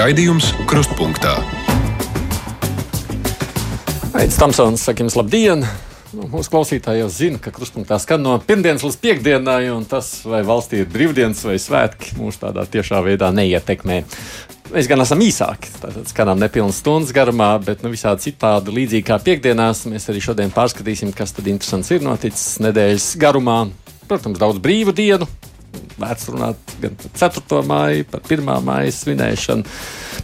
Raidījums Krustpunktā. Aizsmeļamies, Tamsons, saka jums labdien! Nu, mūsu klausītāji jau zina, ka krustpunktā skan no pirmdienas līdz piekdienai, un tas, vai valstī ir brīvdienas vai svētki, mūs tādā tiešā veidā neietekmē. Mēs gan esam īsāki, tātad skanām nepilnas stundas garumā, bet nu, visādi citādi līdzīgi kā piekdienās. Mēs arī šodien pārskatīsim, kas tad interesants ir noticis nedēļas garumā. Protams, daudz brīvu dienu, vērts runāt gan par 4. māju, par 1. māju svinēšanu.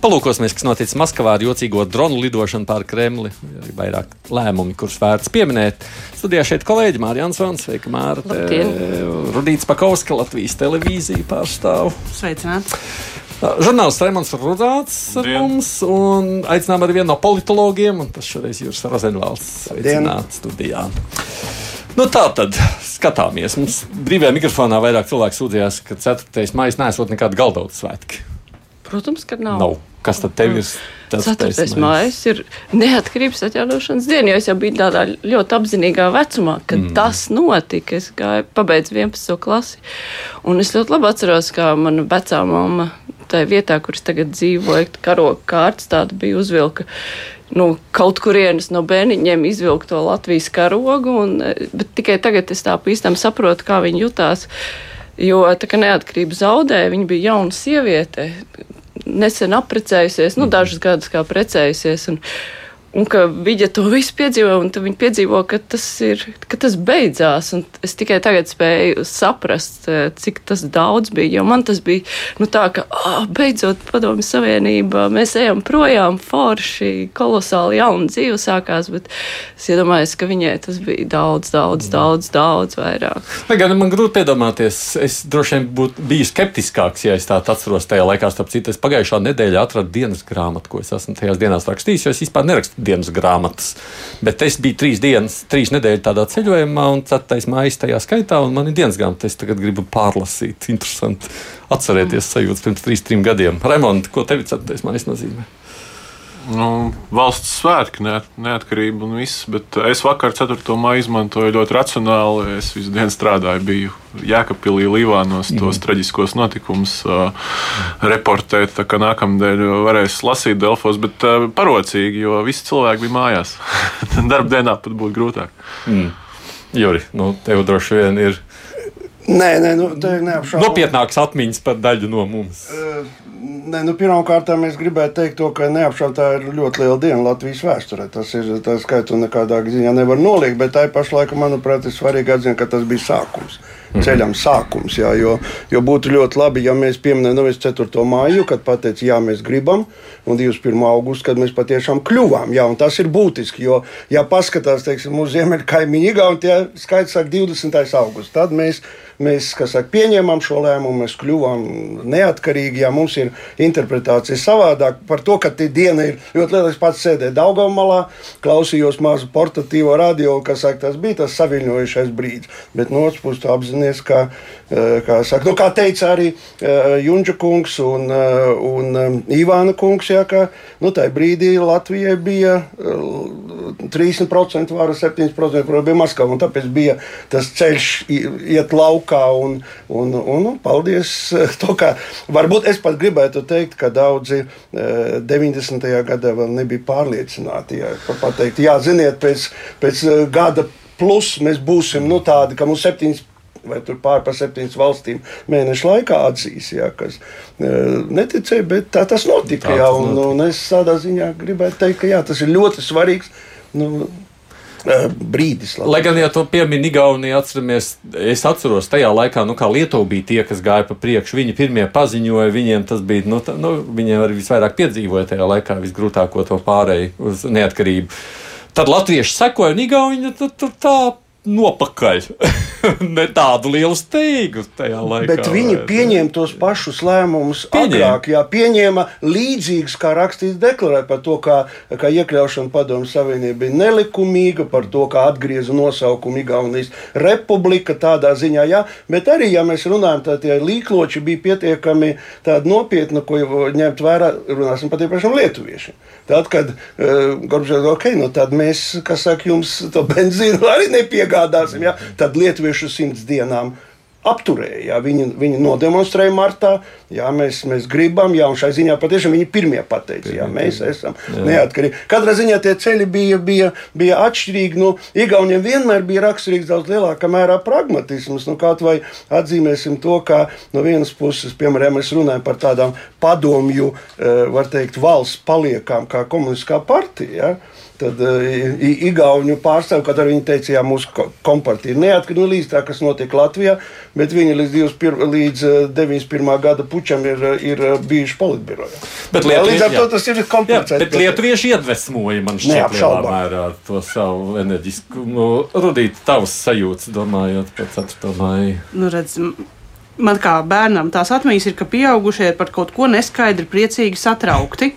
Palūkosimies, kas noticis Maskavā ar jocīgo dronu lidošanu pār Kremli. Ir vairāk lēmumi, kurus vērts pieminēt. Studijā šeit kolēģi Mārija Ansons, sveika Mārta. Rudīts Pakauskas, Latvijas televīzija pārstāv. Sveicināts! Žurnālists Raimons Rudāts ar mums un aicinām arī vienu no politologiem, un tas šoreiz ir Razenvalds. Sveicināts studijā. Nu, tā tad skatāmies. Mums brīvajā mikrofonā vairāk cilvēku sūdzējās, ka 4. maija nesot nekādu galdautu svētki. Protams, ka nav. nav. Kas tad tev ir? 4. maija ir neatkarības atjaunošanas diena, jo es jau biju tādā ļoti apzinīgā vecumā, kad mm. tas notika. Es gāju, pabeidzu 11. klasi, un es ļoti labi atceros, kā mana vecā mamma tajā vietā, kur es tagad dzīvoju, karoga kārtas tāda bija uzvilka nu, kaut kurienes no bērniņiem izvilkt to Latvijas karogu, un, bet tikai tagad es tā pīstam saprotu, kā viņi jutās. Jo tā kā neatkarība zaudēja, viņa bija jauna sieviete, nesen apprecējusies, nu, dažus gadus kā precējusies. Un, Un ka viņa to visu piedzīvo, un viņa piedzīvo, ka tas, ir, ka tas beidzās. Es tikai tagad spēju saprast, eh, cik tas daudz bija. Jo man tas bija nu, tā, ka oh, beidzot Padomju Savienība, mēs ejam projām, forši, kolosāli jauna dzīve sākās. Bet es iedomājos, ka viņai tas bija daudz, daudz, daudz, daudz vairāk. Lai gan man grūti iedomāties, es droši vien būtu bijis skeptiskāks, ja es tādu atceros tajā laikā. Starp citu, es pagājušā nedēļā atradu dienas grāmatu, ko es esmu tajās dienās rakstījis, jo es vispār nerakstu dienas grāmatas. Bet es biju trīs dienas, trīs nedēļas tādā ceļojumā, un 4. maija tajā skaitā, un man ir dienas grāmata. Es tagad gribu pārlasīt. Interesanti atcerēties sajūtas pirms trīs, trim gadiem. Remonti, ko tev 4. maija nozīmē? Nu, valsts svētki, neat, neatkarība un viss. Bet es vakar 4. maiju izmantoju ļoti racionāli. Es visu dienu strādāju, biju Jēkabpilī, Līvānos tos mm. traģiskos notikumus uh, reportēt. Tā kā nākamnedēļ varēs lasīt Delfos, bet uh, parocīgi, jo visi cilvēki bija mājās. Darba dienā pat būtu grūtāk. Mm. Juri, nu, tev droši vien ir. Nē, nē, nu, tā ir neapšaubāma. Nopietnākas atmiņas par daļu no mums. Ne, nu, Pirmkārt, es gribētu teikt, to, ka neapšaubāmi tā ir ļoti liela diena Latvijas vēsturē. Tas ir tas skaitu nekādā ziņā nevar noliegt, bet tai pašā laikā, manuprāt, ir svarīgi atzīt, ka tas bija sākums. Mhm. Ceļam sākums, jā, jo, jo būtu ļoti labi, ja mēs pieminējam no 4. māju, kad pateicām, jā, mēs gribam, un 21. augustu, kad mēs patiešām kļuvām. Jā, tas ir būtiski, jo, ja paskatās, teiksim, uz ziemeļkaimiņu Igaunijā, skaits sāk 20. augusts, tad mēs mēs saka, pieņēmām šo lēmumu, mēs kļuvām neatkarīgi. Ja mums ir interpretācija savādāk par to, ka diena ir ļoti liela. Es pats sēdēju Daugamalā, klausījos mazu portatīvo radio, kas saka, tas bija tas saviņojušais brīdis. Bet no otras puses, apzināties, ka, eh, kā, saka, nu, kā teica arī uh, Junča kungs un, uh, un Ivāna kungs, ja, ka nu, tajā brīdī Latvijai bija uh, 30% vara, 7% bija Maskava. Tāpēc bija tas ceļš iet laukā laukā. Un, un, un, un paldies! To, ka, varbūt es pat gribētu teikt, ka daudzi 90. Eh, gadā vēl nebija pārliecināti. Jā, pateikt, jā ziniet, pēc, pēc eh, gada plus mēs būsim nu, tādi, ka mums septiņas vai pār par septiņas valstīm mēnešu laikā atzīs, jā, kas neticēja, bet tā tas notika. Tā, jā, un, un es tādā ziņā gribētu teikt, ka jā, tas ir ļoti svarīgs. Nu, Eh, brīdis. Labi. Lai gan, ja to piemin Igaunija, atceramies, es atceros tajā laikā, nu, kā Lietuva bija tie, kas gāja pa priekšu. Viņi pirmie paziņoja, viņiem tas bija, nu, tā, nu viņiem arī visvairāk piedzīvoja tajā laikā visgrūtāko to pārēju uz neatkarību. Tad latvieši sekoja un Igauni tā, tā, tā nopakaļ. ne tādu lielu steigu tajā laikā. Bet viņi pieņēma tos pašus lēmumus agrāk. Jā, pieņēma līdzīgus, kā rakstīts deklarē par to, kā, kā iekļaušana padomu savienība bija nelikumīga, par to, kā atgrieza nosaukumu Igaunijas republika tādā ziņā. Jā, bet arī, ja mēs runājam, tad tie līkloči bija pietiekami nopietni, ko ņemt vērā, runāsim par tiem pašiem lietuviešiem. Tad, kad uh, Gorbžēns teica, ok, nu tad mēs, kas saka, jums to benzīnu arī nepiegādāsim, ja? tad lietuviešu simts dienām apturēja. Jā, viņi, viņi nodemonstrēja martā, jā, mēs, mēs gribam, jā, un šai ziņā patiešām viņi pirmie pateica, jā, mēs esam jā. neatkarīgi. Katrā ziņā tie ceļi bija, bija, bija atšķirīgi. Nu, Igauniem vienmēr bija raksturīgs daudz lielākā mērā pragmatisms. Nu, kaut vai atzīmēsim to, ka no vienas puses, piemēram, mēs runājam par tādām padomju, eh, var teikt, valsts paliekām kā komunistiskā partija. Ja? Tad uh, Igauniju pārstāvju, kad arī viņi teica, ka mūsu kompartija ir neatkarīga no līdz tā, kas notiek Latvijā, bet viņi līdz, 21, līdz 91. Eh, gada pučam ir, eh, ir bijuši politbirojā. Bet jā, līdz ar to tas ir komplicēti. Bet lietuvieši iedvesmoja man šķiet lielā mērā to savu enerģisku, nu, rudīt tavas sajūtas, domājot par 4. māju. Nu, redz, man kā bērnam tās atmiņas ir, ka pieaugušie par kaut ko neskaidri, priecīgi, satraukti.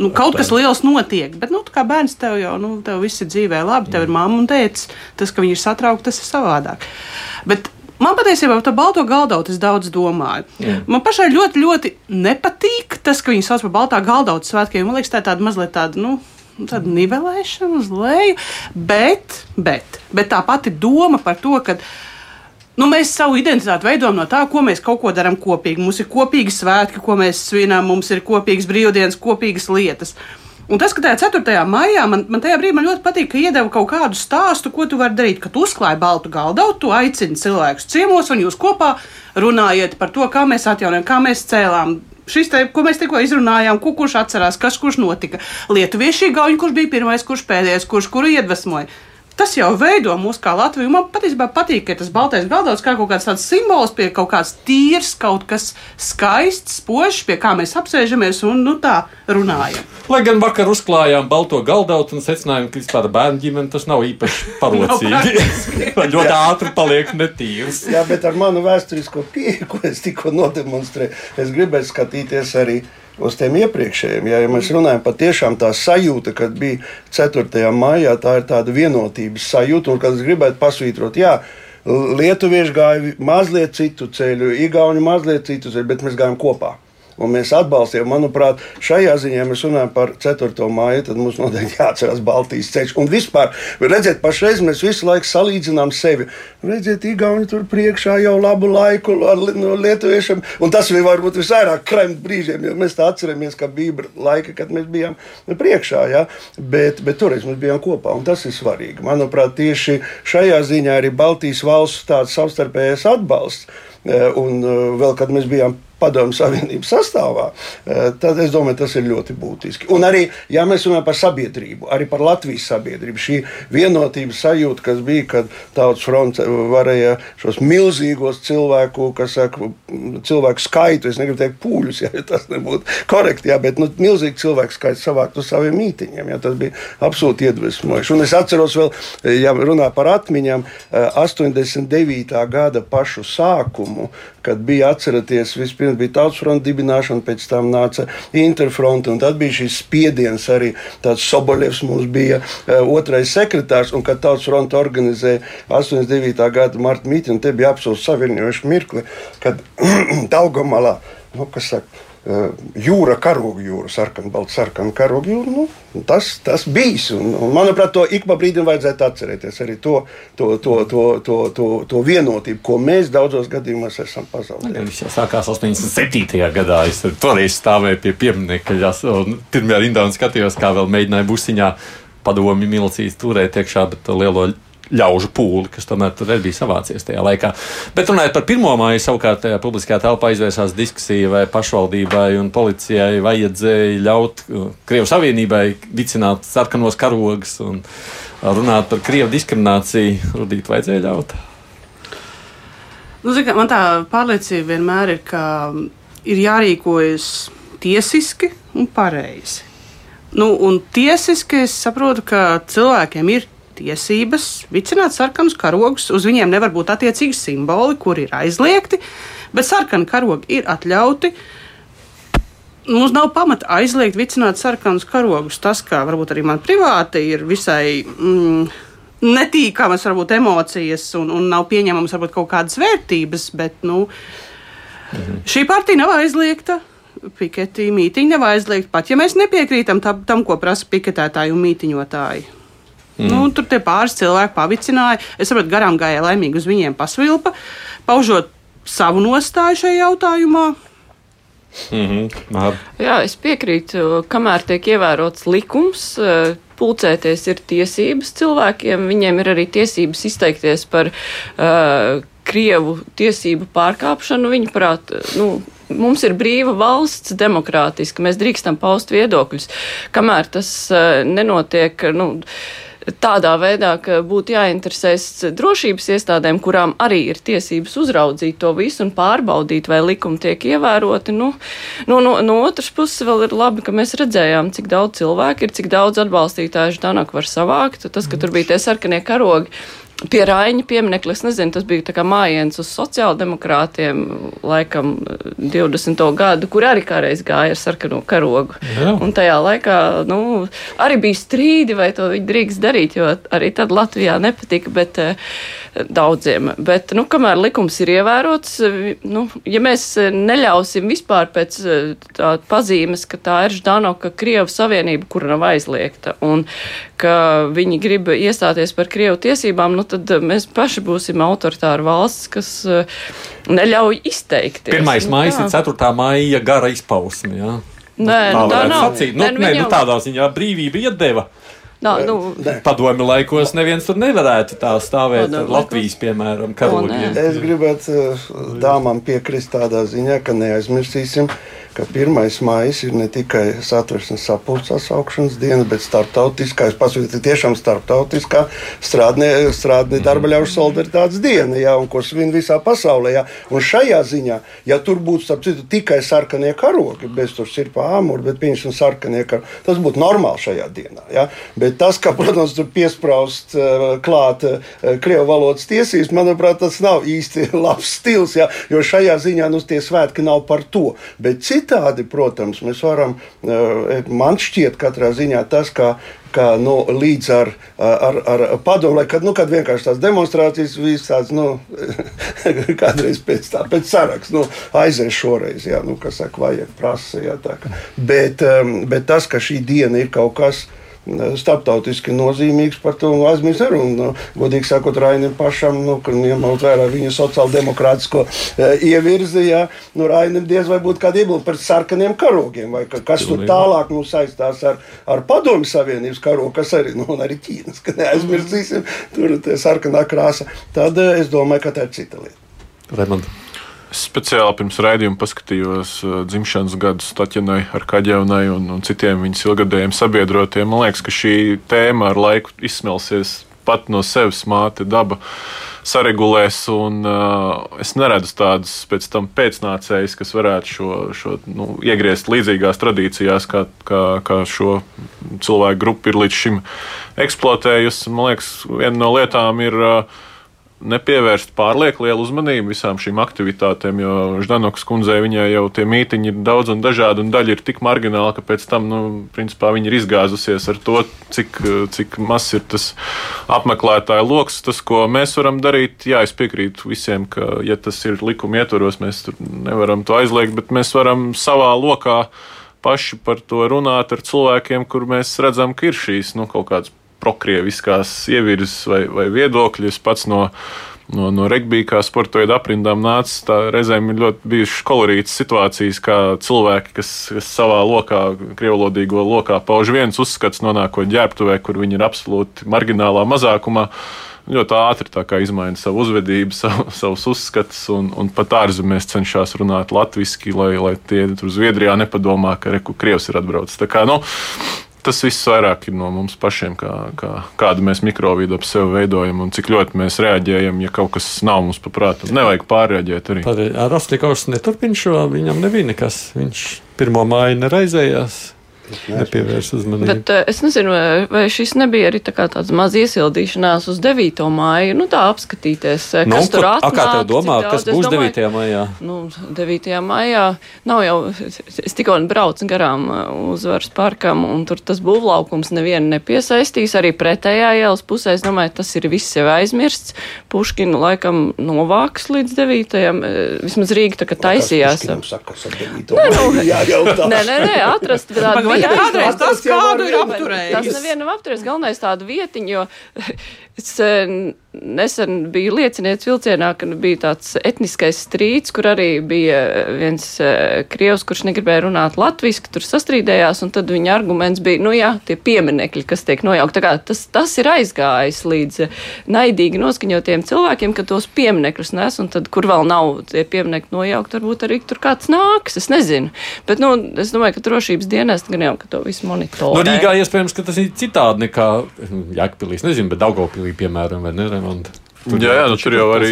Nu, kaut kas liels notiek, bet, nu, kā bērns tev jau, nu, tev viss ir dzīvē labi, tev ir mamma un tēvs. Tas, ka viņi ir satraukti, tas ir savādāk. Bet Man patiesībā par to balto galdautu es daudz domāju. Jā. Man pašai ļoti, ļoti nepatīk tas, ka viņi sauc par baltā galdautu svētkiem. Man liekas, tā ir tāda mazliet tāda, nu, tāda nivelēšana uz leju. Bet, bet, bet tā pati doma par to, ka Nu, mēs savu identitāti veidojam no tā, ko mēs kaut ko darām kopīgi. Mums ir kopīgi svētki, ko mēs svinām, mums ir kopīgas brīvdienas, kopīgas lietas. Un tas, ka tajā 4. maijā man, man tajā brīdī man ļoti patīk, ka iedeva kaut kādu stāstu, ko tu vari darīt. Kad uzklāji baltu galdu, tu aicini cilvēkus ciemos, un jūs kopā runājat par to, kā mēs atjaunojam, kā mēs cēlām šis te, ko mēs tikko izrunājām, ko, kurš atcerās, kas kurš notika. Lietuvieši gauņi, kurš bija pirmais, kurš pēdējais, kurš kuru iedvesmoja tas jau veido mūs kā Latviju. Man patiesībā patīk, ka tas baltais galdauts kā kaut kāds tāds simbols, pie kaut kāds tīrs, kaut kas skaists, spožs, pie kā mēs apsēžamies un nu, tā runājam. Lai gan vakar uzklājām balto galdautu un secinājām, ka vispār bērnu ģimene tas nav īpaši parocīgi. ļoti ātri paliek netīrs. Jā, bet ar manu vēsturisko pieeju, ko es tikko nodemonstrēju, es gribēju skatīties arī uz tiem iepriekšējiem. Ja, ja mēs runājam par tiešām tā sajūta, kad bija 4. maijā, tā ir tāda vienotības sajūta, un kad es gribētu pasvītrot, jā, Lietuvieši gāja mazliet citu ceļu, Igauni mazliet citu ceļu, bet mēs gājām kopā un mēs atbalstījām. Manuprāt, šajā ziņā mēs runājam par 4. māju, tad mums noteikti jāatcerās Baltijas ceļš. Un vispār, redziet, pašreiz mēs visu laiku salīdzinām sevi. Redziet, Igauni tur priekšā jau labu laiku ar no lietuviešiem, un tas bija varbūt visvairāk kremt brīžiem, jo mēs tā atceramies, ka bija laika, kad mēs bijām priekšā, ja? bet, bet toreiz mēs bijām kopā, un tas ir svarīgi. Manuprāt, tieši šajā ziņā arī Baltijas valsts tāds savstarpējais atbalsts. Eh, un eh, vēl, kad mēs bijām padomju savienības sastāvā, eh, tad es domāju, tas ir ļoti būtiski. Un arī, ja mēs runājam par sabiedrību, arī par Latvijas sabiedrību, šī vienotības sajūta, kas bija, kad Tautas fronte varēja šos milzīgos cilvēku, kas saka, cilvēku skaitu, es negribu teikt pūļus, ja tas nebūtu korekti, jā, bet nu, milzīgi cilvēku skaitu savākt uz saviem mītiņiem. Jā, tas bija absolūti iedvesmojoši. Un es atceros vēl, ja runā par atmiņām, 89. Eh, gada pašu sākumu, kad bija atceraties vispirms bija Tautas fronta dibināšana, pēc tam nāca Interfronte, un tad bija šis spiediens arī tāds Soboļevs mums bija uh, otrais sekretārs, un kad Tautas fronta organizēja 89. gada marta mītni, un te bija absolūti saviņojuši mirkli, kad Daugamalā, nu, kas saka, Eh, jūra, karoga jūra, sarkana, balta, sarkana karoga jūra. Nu, tas, tas bijis. Un, un, manuprāt, to ik pa brīdim vajadzētu atcerēties. Arī to, to, to, to, to, to, to vienotību, ko mēs daudzos gadījumos esam pazaudējuši. Tas jau sākās 87. gadā. Es toreiz stāvēju pie pieminiekta, un pirmajā rindā un skatījos, kā vēl mēģināja busiņā padomju milicijas turēt iekšā, bet lielo ļaužu pūli, kas tomēr tur bija savācies tajā laikā. Bet runājot par pirmo māju, savukārt tajā publiskajā telpā izvērsās diskusija, vai pašvaldībai un policijai vajadzēja ļaut uh, Krievijas Savienībai vicināt sarkanos karogus un runāt par Krievu diskrimināciju. Rudīt vajadzēja ļaut. Nu, zin, man tā pārliecība vienmēr ir, ka ir jārīkojas tiesiski un pareizi. Nu, un tiesiski es saprotu, ka cilvēkiem ir tiesības vicināt sarkanus karogus. Uz viņiem nevar būt attiecīgi simboli, kur ir aizliegti, bet sarkani karogi ir atļauti. Mums nav pamata aizliegt vicināt sarkanus karogus. Tas, kā varbūt arī man privāti ir visai mm, netīkamas varbūt, emocijas un, un nav pieņemamas varbūt, kaut kādas vērtības, bet nu, mhm. šī partija nav aizliegta. Piketī mītīņa nav aizliegta pat, ja mēs nepiekrītam tam, tam ko prasa piketētāji un mītiņotāji. Mm. Nu, tur tie pāris cilvēki pavicināja. Es saprotu, garām gāja laimīgi uz viņiem pasvilpa, paužot savu nostāju šajā jautājumā. Māra. Jā, es piekrītu, kamēr tiek ievērots likums, eh, pulcēties ir tiesības cilvēkiem, viņiem ir arī tiesības izteikties par uh, Krievu tiesību pārkāpšanu. Viņa prāt, nu, mums ir brīva valsts, demokrātiska, mēs drīkstam paust viedokļus. Kamēr tas uh, nenotiek, nu, tādā veidā, ka būtu jāinteresēs drošības iestādēm, kurām arī ir tiesības uzraudzīt to visu un pārbaudīt, vai likumi tiek ievēroti. Nu, nu, no, no otras puses, vēl ir labi, ka mēs redzējām, cik daudz cilvēku ir, cik daudz atbalstītāju Ždanak var savākt. Tas, ka tur bija tie sarkanie karogi pie Raņa pieminiekta. Es nezinu, tas bija kā mājiens uz sociāldemokrātiem, laikam 20. gadu, kur arī kādreiz gāja ar sarkano karogu. Jā. Un tajā laikā nu, arī bija strīdi, vai to viņi drīkst darīt, jo arī tad Latvijā nepatika. Bet, uh, daudziem. Bet, nu, kamēr likums ir ievērots, nu, ja mēs neļausim vispār pēc tā pazīmes, ka tā ir Ždanoka Krievu savienība, kura nav aizliegta, un ka viņi grib iestāties par Krievu tiesībām, nu, tad mēs paši būsim autoritāra valsts, kas neļauj izteikties. 1. Nu, maija ir 4. maija gara izpausme. Ja? Nē, tā, tā nav. Sacīt. Nu, nē, nē, nu, tādā ziņā brīvība iedeva. Nā, nu, Padomju laikos neviens tur nevarētu tā stāvēt ar Latvijas, piemēram, karogiem. Es gribētu eh, dāmām piekrist tādā ziņā, ka neaizmirsīsim, ka 1. maija ir ne tikai satversmes sapulces sasaukšanas diena, bet starptautiskā, es pasūtu, tiešām starptautiskā strādnie, strādnie mhm. darba ļaužu solidaritātes diena, jā, un ko svin visā pasaulē. Jā. Un šajā ziņā, ja tur būtu, starp citu, tikai sarkanie karogi, bez tur sirpā āmuri, bet pieņemsim sarkanie karogi, tas būtu normāli šajā dienā. Jā. Bet tas, ka, protams, tur piesprāst uh, klāt uh, krievu valodas tiesības, manuprāt, tas nav īsti labs stils, jā, jo šajā ziņā nu, tie svētki nav par to. Bet citādi, protams, mēs varam, eh, man šķiet, katrā ziņā tas, ka kā nu, līdz ar, ar, ar padomu, kad, nu, kad vienkārši tās demonstrācijas visas tādas, nu, kādreiz pēc tā, pēc saraksta, nu, aizies šoreiz, jā, nu, kas saka, vajag prasa, jā, tā kā. Bet, ehm, bet tas, ka šī diena ir kaut kas, starptautiski nozīmīgs par to aizmirst. Un, nu, godīgi sakot, Rainim pašam, nu, ņemot vērā viņa sociāldemokrātisko e, ievirzi, ja, nu, Rainim diez vai būtu kāda iebilda par sarkaniem karogiem, vai ka, kas tur tālāk nu, saistās ar, ar Padomju Savienības karogu, kas arī, nu, arī Ķīnas, ka neaizmirsīsim, tur ir sarkanā krāsa. Tad e, es domāju, ka tā ir cita lieta. Raimond. Speciāli pirms raidījuma paskatījos uh, dzimšanas gadus Tatjanai ar Kaģevnai un, un citiem viņas ilgadējiem sabiedrotiem. Man liekas, ka šī tēma ar laiku izsmelsies pat no sevis māte daba saregulēs, un uh, es neredzu tādus pēc tam pēcnācējus, kas varētu šo, šo nu, iegriezt līdzīgās tradīcijās, kā, kā, kā šo cilvēku grupu ir līdz šim eksploatējusi. Man liekas, viena no lietām ir. Uh, nepievērst pārlieku lielu uzmanību visām šīm aktivitātēm, jo Ždanokas kundzei viņai jau tie mītiņi ir daudz un dažādi, un daļa ir tik margināla, ka pēc tam, nu, principā viņi ir izgāzusies ar to, cik, cik mazs ir tas apmeklētāju lokus. Tas, ko mēs varam darīt, jā, es piekrītu visiem, ka, ja tas ir likuma ietvaros, mēs nevaram to aizliegt, bet mēs varam savā lokā paši par to runāt ar cilvēkiem, kur mēs redzam, ka ir šīs nu, kaut kādas prokrieviskās ievirzes vai, vai viedokļi. Es pats no, no, no regbija, kā sporta veida aprindām nācis, reizēm ir ļoti bijušas kolorītas situācijas, kā cilvēki, kas, kas savā lokā, krievlodīgo lokā pauž viens uzskats, nonākot ģērbtuvē, kur viņi ir absolūti marginālā mazākumā ļoti ātri izmaina savu uzvedību, savu, savus uzskatus, un, un pat ārzemēs cenšas runāt latviešu, lai, lai tie tur Zviedrijā nepadomā, ka reku Krievs ir atbraucis. Tā kā, nu, Tas viss vairāk ir no mums pašiem, kā, kā, kādu mēs mikrovidu ap sevi veidojam un cik ļoti mēs reaģējam, ja kaut kas nav mums paprātam. Nevajag pārreaģēt arī. Rastlikovs neturpina šo, viņam nebija nekas. Viņš pirmo māju neraizējās nepievērs uzmanību. Bet uh, es nezinu, vai šis nebija arī tā tāds maz iesildīšanās uz 9. māju, nu tā apskatīties, eh, nu, kas nu, tur atnāk. Kā tev domā, kas būs domāju, 9. maijā? Nu, 9. maijā nav jau, es tikko braucu garām eh, uzvaras parkam, un tur tas būvlaukums nevienu nepiesaistīs, arī pretējā ielas pusē, es domāju, tas ir viss jau aizmirsts. Puškinu laikam novāks līdz 9. Vismaz Rīga tā kā taisījās. Nē, nu, nē, nē, nē, atrast tādu jā, kādreiz tas kādu ir apturējis. Tas nevienam apturējis. Galvenais tādu vietiņu, jo es, eh, nesen biju liecinieks vilcienā, ka bija tāds etniskais strīds, kur arī bija viens uh, krievs, kurš negribēja runāt latviski, tur sastrīdējās, un tad viņa arguments bija, nu jā, tie pieminekļi, kas tiek nojaukti. Tas, tas ir aizgājis līdz naidīgi noskaņotiem cilvēkiem, ka tos pieminekļus nes, un tad, kur vēl nav tie pieminekļi nojaukt, varbūt arī tur kāds nāks, es nezinu. Bet, nu, es domāju, ka drošības dienas gan jau, ka to visu monitorē. No Rīgā iespējams, ka tas ir citādi nekā Jēkpilīs, nezinu, bet Daugavpilī, piemēram, vai ne, Raimond? Tur jā, jā, nu, tur jau arī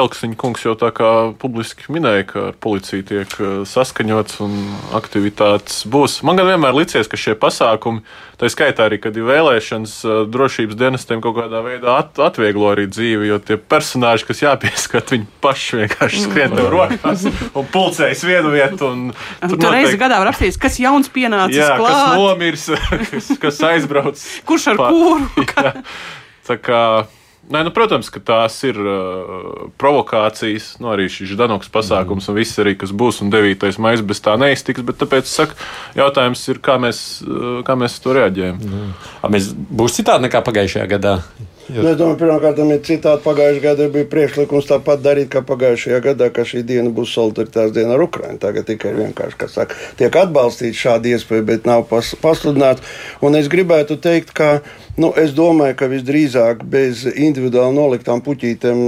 Elksiņa kungs jau tā kā publiski minēja, ka ar policiju tiek saskaņots un aktivitātes būs. Man gan vienmēr licies, ka šie pasākumi, tā skaitā arī, kad ir vēlēšanas, drošības dienestiem kaut kādā veidā at, atvieglo arī dzīvi, jo tie personāļi, kas jāpieskat, viņi paši vienkārši skrien tev rokās un pulcējas vienu vietu. Un, tur tur reizi gadā var rakstīts, kas jauns pienācis jā, klāt. kas nomirs, kas, kas aizbrauc. Kurš ar pa- kuru? Jā. Kā, nē, nu, protams, ka tās ir uh, provokācijas, nu, arī šis Danoks pasākums un viss arī, kas būs, un 9. maija bez tā neiztiks. Bet tāpēc saku, jautājums ir, kā mēs, uh, kā mēs uz to reaģējam. A, mēs būs citādi nekā pagājušajā gadā. Nu, es domāju, pirmkārt, ir citādi. Pagājušajā gadā bija priekšlikums tāpat darīt, kā pagājušajā gadā, ka šī diena būs solidaritātes diena ar Ukrajinu. Tagad tikai vienkārši, kas saka, tiek atbalstīta šāda iespēja, bet nav pas, pasludināta. Un es gribētu teikt, ka nu, es domāju, ka visdrīzāk bez individuāli noliktām puķītēm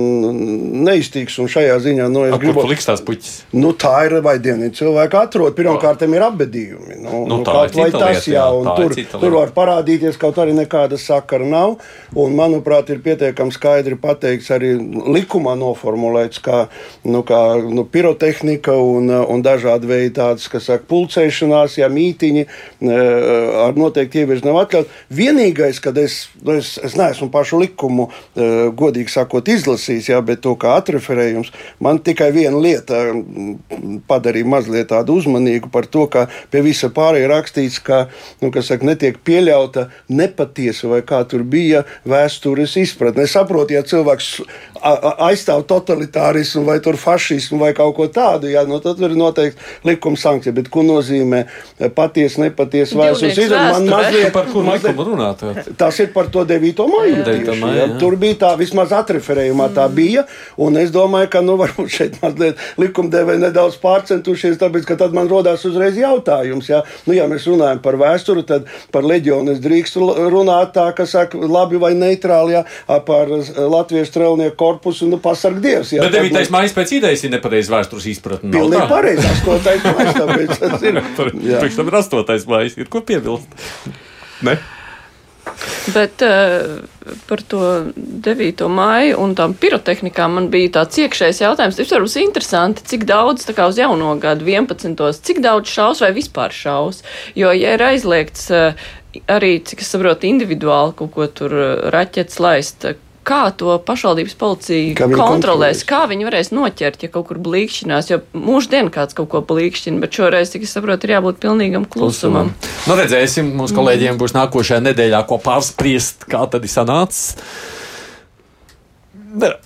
neiztiks. Un šajā ziņā nu, es A, Kur gribu. liks tās puķis? Nu, tā ir vai diena cilvēka atrod. Pirmkārt, ir apbedījumi. Nu, Nu, nu, tā kaut ir cita tas, lieta, jā, jā, tur, tur lieta. var parādīties, kaut arī nekāda sakara nav. Un, manuprāt, ir pietiekami skaidri pateikts, arī likumā noformulēts, kā, nu, kā nu, pirotehnika un, un dažādi veidi tādas, kas saka, pulcēšanās, ja mītiņi eh, ar noteikti ievirs nav atļaut. Vienīgais, kad es, nu, es, es neesmu pašu likumu, eh, godīgi sakot, izlasījis, jā, bet to kā atreferējums, man tikai viena lieta mm, padarīja mazliet tādu uzmanīgu par to, ka pie visa pārējā rakstīts, ka nu, saka, netiek pieļauta nepatiesa vai kā tur bija vēstures izpratne. Es saprotu, ja cilvēks aizstāv totalitārismu vai tur fašismu vai kaut ko tādu, jā, nu, tad tur ir noteikti likuma sankcija. Bet ko nozīmē patiesa, nepatiesa vēstures izpratne? Man mazliet, Par mazliet, likumu runāt? Tas ir par to 9. maiju. Jā. 9. tieši, jā. jā. Tur bija tā, vismaz atreferējumā tā bija. Un es domāju, ka nu, varbūt šeit mazliet likumdevēji nedaudz pārcentušies, tāpēc ka tad man rodās uzreiz jautājums. Jā. Nu, ja mēs runājam par vēsturi, tad par leģionu es drīkstu runāt tā, ka saka labi vai neitrāli, jā, par eh, latviešu strelnieku korpusu, nu pasarg Dievs. Jā, Bet Tad 9. maija pēc idejas ir nepareiza vēstures izpratne. Pilnīgi pareizi, astotais mājas, tāpēc tas ir. Priekš tam ir 8. maija. Ir ko piebilst? Ne? Bet uh, par to 9. maiju un tām pirotehnikām man bija tāds iekšējs jautājums. Tas varbūt interesanti, cik daudz tā kā uz jauno gadu 11. cik daudz šaus vai vispār šaus. Jo, ja ir aizliegts uh, arī, cik es saprotu, individuāli kaut ko tur uh, raķets laist. Kā to pašvaldības policija Kā kontrolēs, kontrolēs? kā viņi varēs noķert, ja kaut kur blīkšķinās, jo mūždien kāds kaut ko blīkšķina, bet šoreiz, cik es saprotu, ir jābūt pilnīgam klusumam. Nu, redzēsim, mūsu kolēģiem būs nākošajā nedēļā ko pārspriest, kā tad ir sanācis.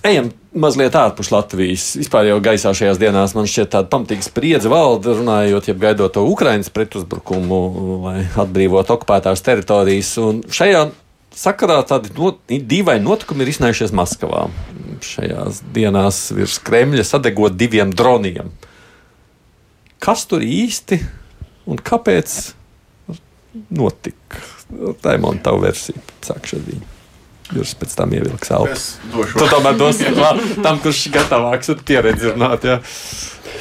Ejam mazliet ārpus Latvijas. Vispār jau gaisā šajās dienās man šķiet tāda pamatīga spriedze valda, runājot, ja gaidot to Ukraiņas pretuzbrukumu, lai atbrīvotu okupētās teritorijas. Un šajā sakarā tādi not, dīvaini notikumi ir iznājušies Maskavā. Šajās dienās virs Kremļa sadegot diviem droniem. Kas tur īsti un kāpēc notika? Tā ir mana tava versija. Sākšu ar viņu. Jūs pēc tam ievilks elpu. Tu tomēr dos vārdu tam, kurš gatavāks ar pieredzi runāt. Jā.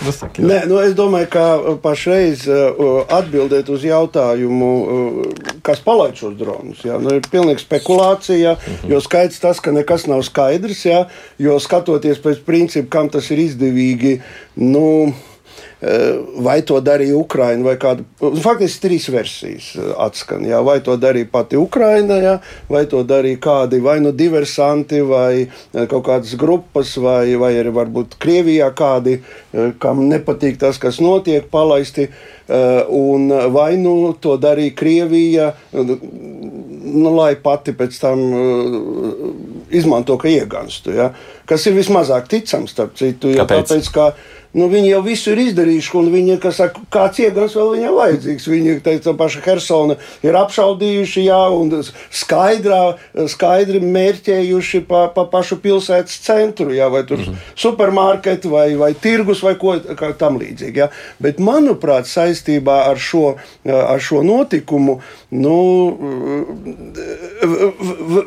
Nu, saki. Nē, nu es domāju, ka pašreiz uh, atbildēt uz jautājumu, uh, kas palaid šos dronus, jā, nu, ir pilnīga spekulācija, jo skaidrs tas, ka nekas nav skaidrs, jā, jo skatoties pēc principa, kam tas ir izdevīgi, nu, vai to darīja Ukraiņa vai kāda. Faktiski trīs versijas eh, atskan. Jā, vai to darīja pati Ukraiņa, jā, vai to darīja kādi vai nu diversanti, vai eh, kaut kādas grupas, vai, vai arī varbūt Krievijā kādi, eh, kam nepatīk tas, kas notiek, palaisti. un vai nu to darīja Krievija, nu, lai pati pēc tam izmanto, ka ieganstu. Ja? Kas ir vismazāk ticams, starp citu, ja, Kāpēc? tāpēc, ka nu, viņi jau visu ir izdarījuši, un viņi, kas saka, kāds iegans vēl viņam vajadzīgs. Viņi, teica, paša Hersona ir apšaudījuši, jā, un skaidrā, skaidri mērķējuši pa, pa pašu pilsētas centru, jā, vai tur mm -hmm. supermarketu, vai, vai tirgus, vai ko tam līdzīgi. Jā. Bet, manuprāt, saistībā ar šo, ar šo notikumu, nu, v, v,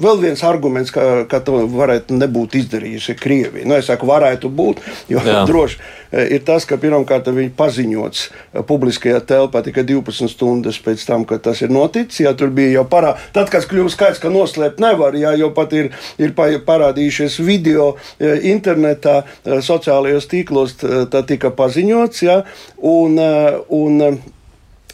Vēl viens arguments, ka, ka to varētu nebūt izdarījusi Krievija. Nu, es saku, varētu būt, jo Jā. droši ir tas, ka pirmkārt viņi paziņots publiskajā telpā tikai 12 stundas pēc tam, kad tas ir noticis. Jā, tur bija jau parā, tad, kad kļuva skaidrs, ka noslēpt nevar, jā, jo pat ir, ir pa- parādījušies video eh, internetā, sociālajos tīklos, tā tika paziņots. Jā, un, un,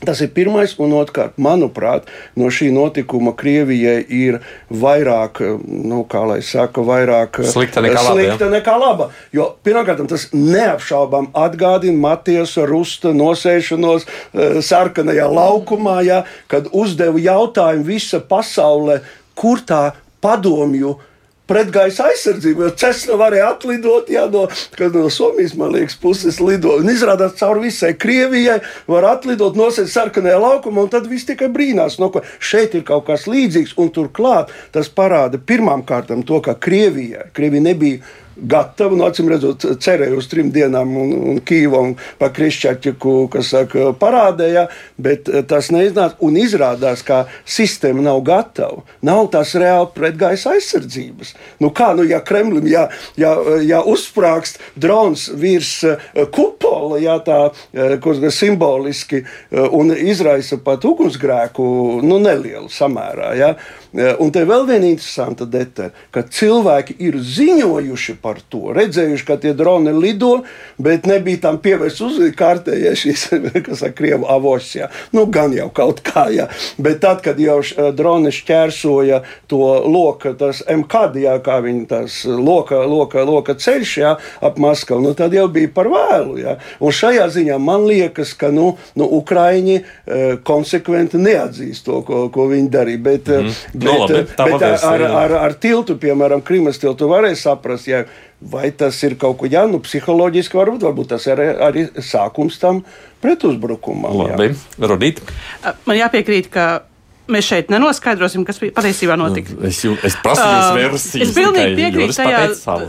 Tas ir pirmais, un otrkārt, manuprāt, no šī notikuma Krievijai ir vairāk, nu, kā lai saka, vairāk Slikta nekā laba, ja? slikta nekā laba. Jo pirmkārt, tas neapšaubām atgādina Matiesa Rusta nosēšanos eh, sarkanajā laukumā, ja, kad uzdeva jautājumu visa pasaule, kur tā padomju pretgaisa aizsardzību, jo Cessna varēja atlidot jā, no, no Somijas, liekas, puses lido. Un izrādās, caur visai Krievijai var atlidot, nosēt sarkanajā laukumā, un tad viss tikai brīnās. No, ko šeit ir kaut kas līdzīgs, turklāt tas parāda pirmām kārtām to, ka Krievijai Krievija nebija gatava, nu, acīm redzot, cerēja uz trim dienām, un, un Kīva un pa Krišķaķiku, kas saka, parādīja, bet eh, tas neiznāca. Un izrādās, ka sistēma nav gatava. Nav tās reāli pretgaisa aizsardzības. Nu, kā, nu, ja Kremlim, ja, ja, ja uzsprāgst drons virs eh, kupola, ja tā, eh, ko simboliski, eh, un izraisa pat ugunsgrēku, nu, nelielu samērā, ja. Eh, Un te vēl viena interesanta detaļa, ka cilvēki ir ziņojuši par to, redzējuši, ka tie droni lido, bet nebija tam pievērsts uzmanību kārtējai šīs, kas ir krievu avos. Jā. Nu, gan jau kaut kā, jā. bet tad, kad jau š- droni šķērsoja to loka, tas MKD, jā, kā viņi tas loka, loka, loka ceļš jā, ap Maskavu, nu, tad jau bija par vēlu. Jā. Un šajā ziņā man liekas, ka nu, nu, Ukraiņi eh, konsekventi neatzīst to, ko, ko viņi darīja. Bet, mm -hmm. Nu, bet, labi, tā bet pavērs, ar, jā. ar, ar tiltu, piemēram, Krimas tiltu varēja saprast, ja, vai tas ir kaut ko jaunu, psiholoģiski, varbūt, varbūt tas ir arī sākums tam pretuzbrukumam. jā. Labi, Rodīt. Man jāpiekrīt, ka mēs šeit nenoskaidrosim, kas patiesībā notika. Es, jū, es prasu jums Um, versiju. Es pilnīgi piekrītu tajā,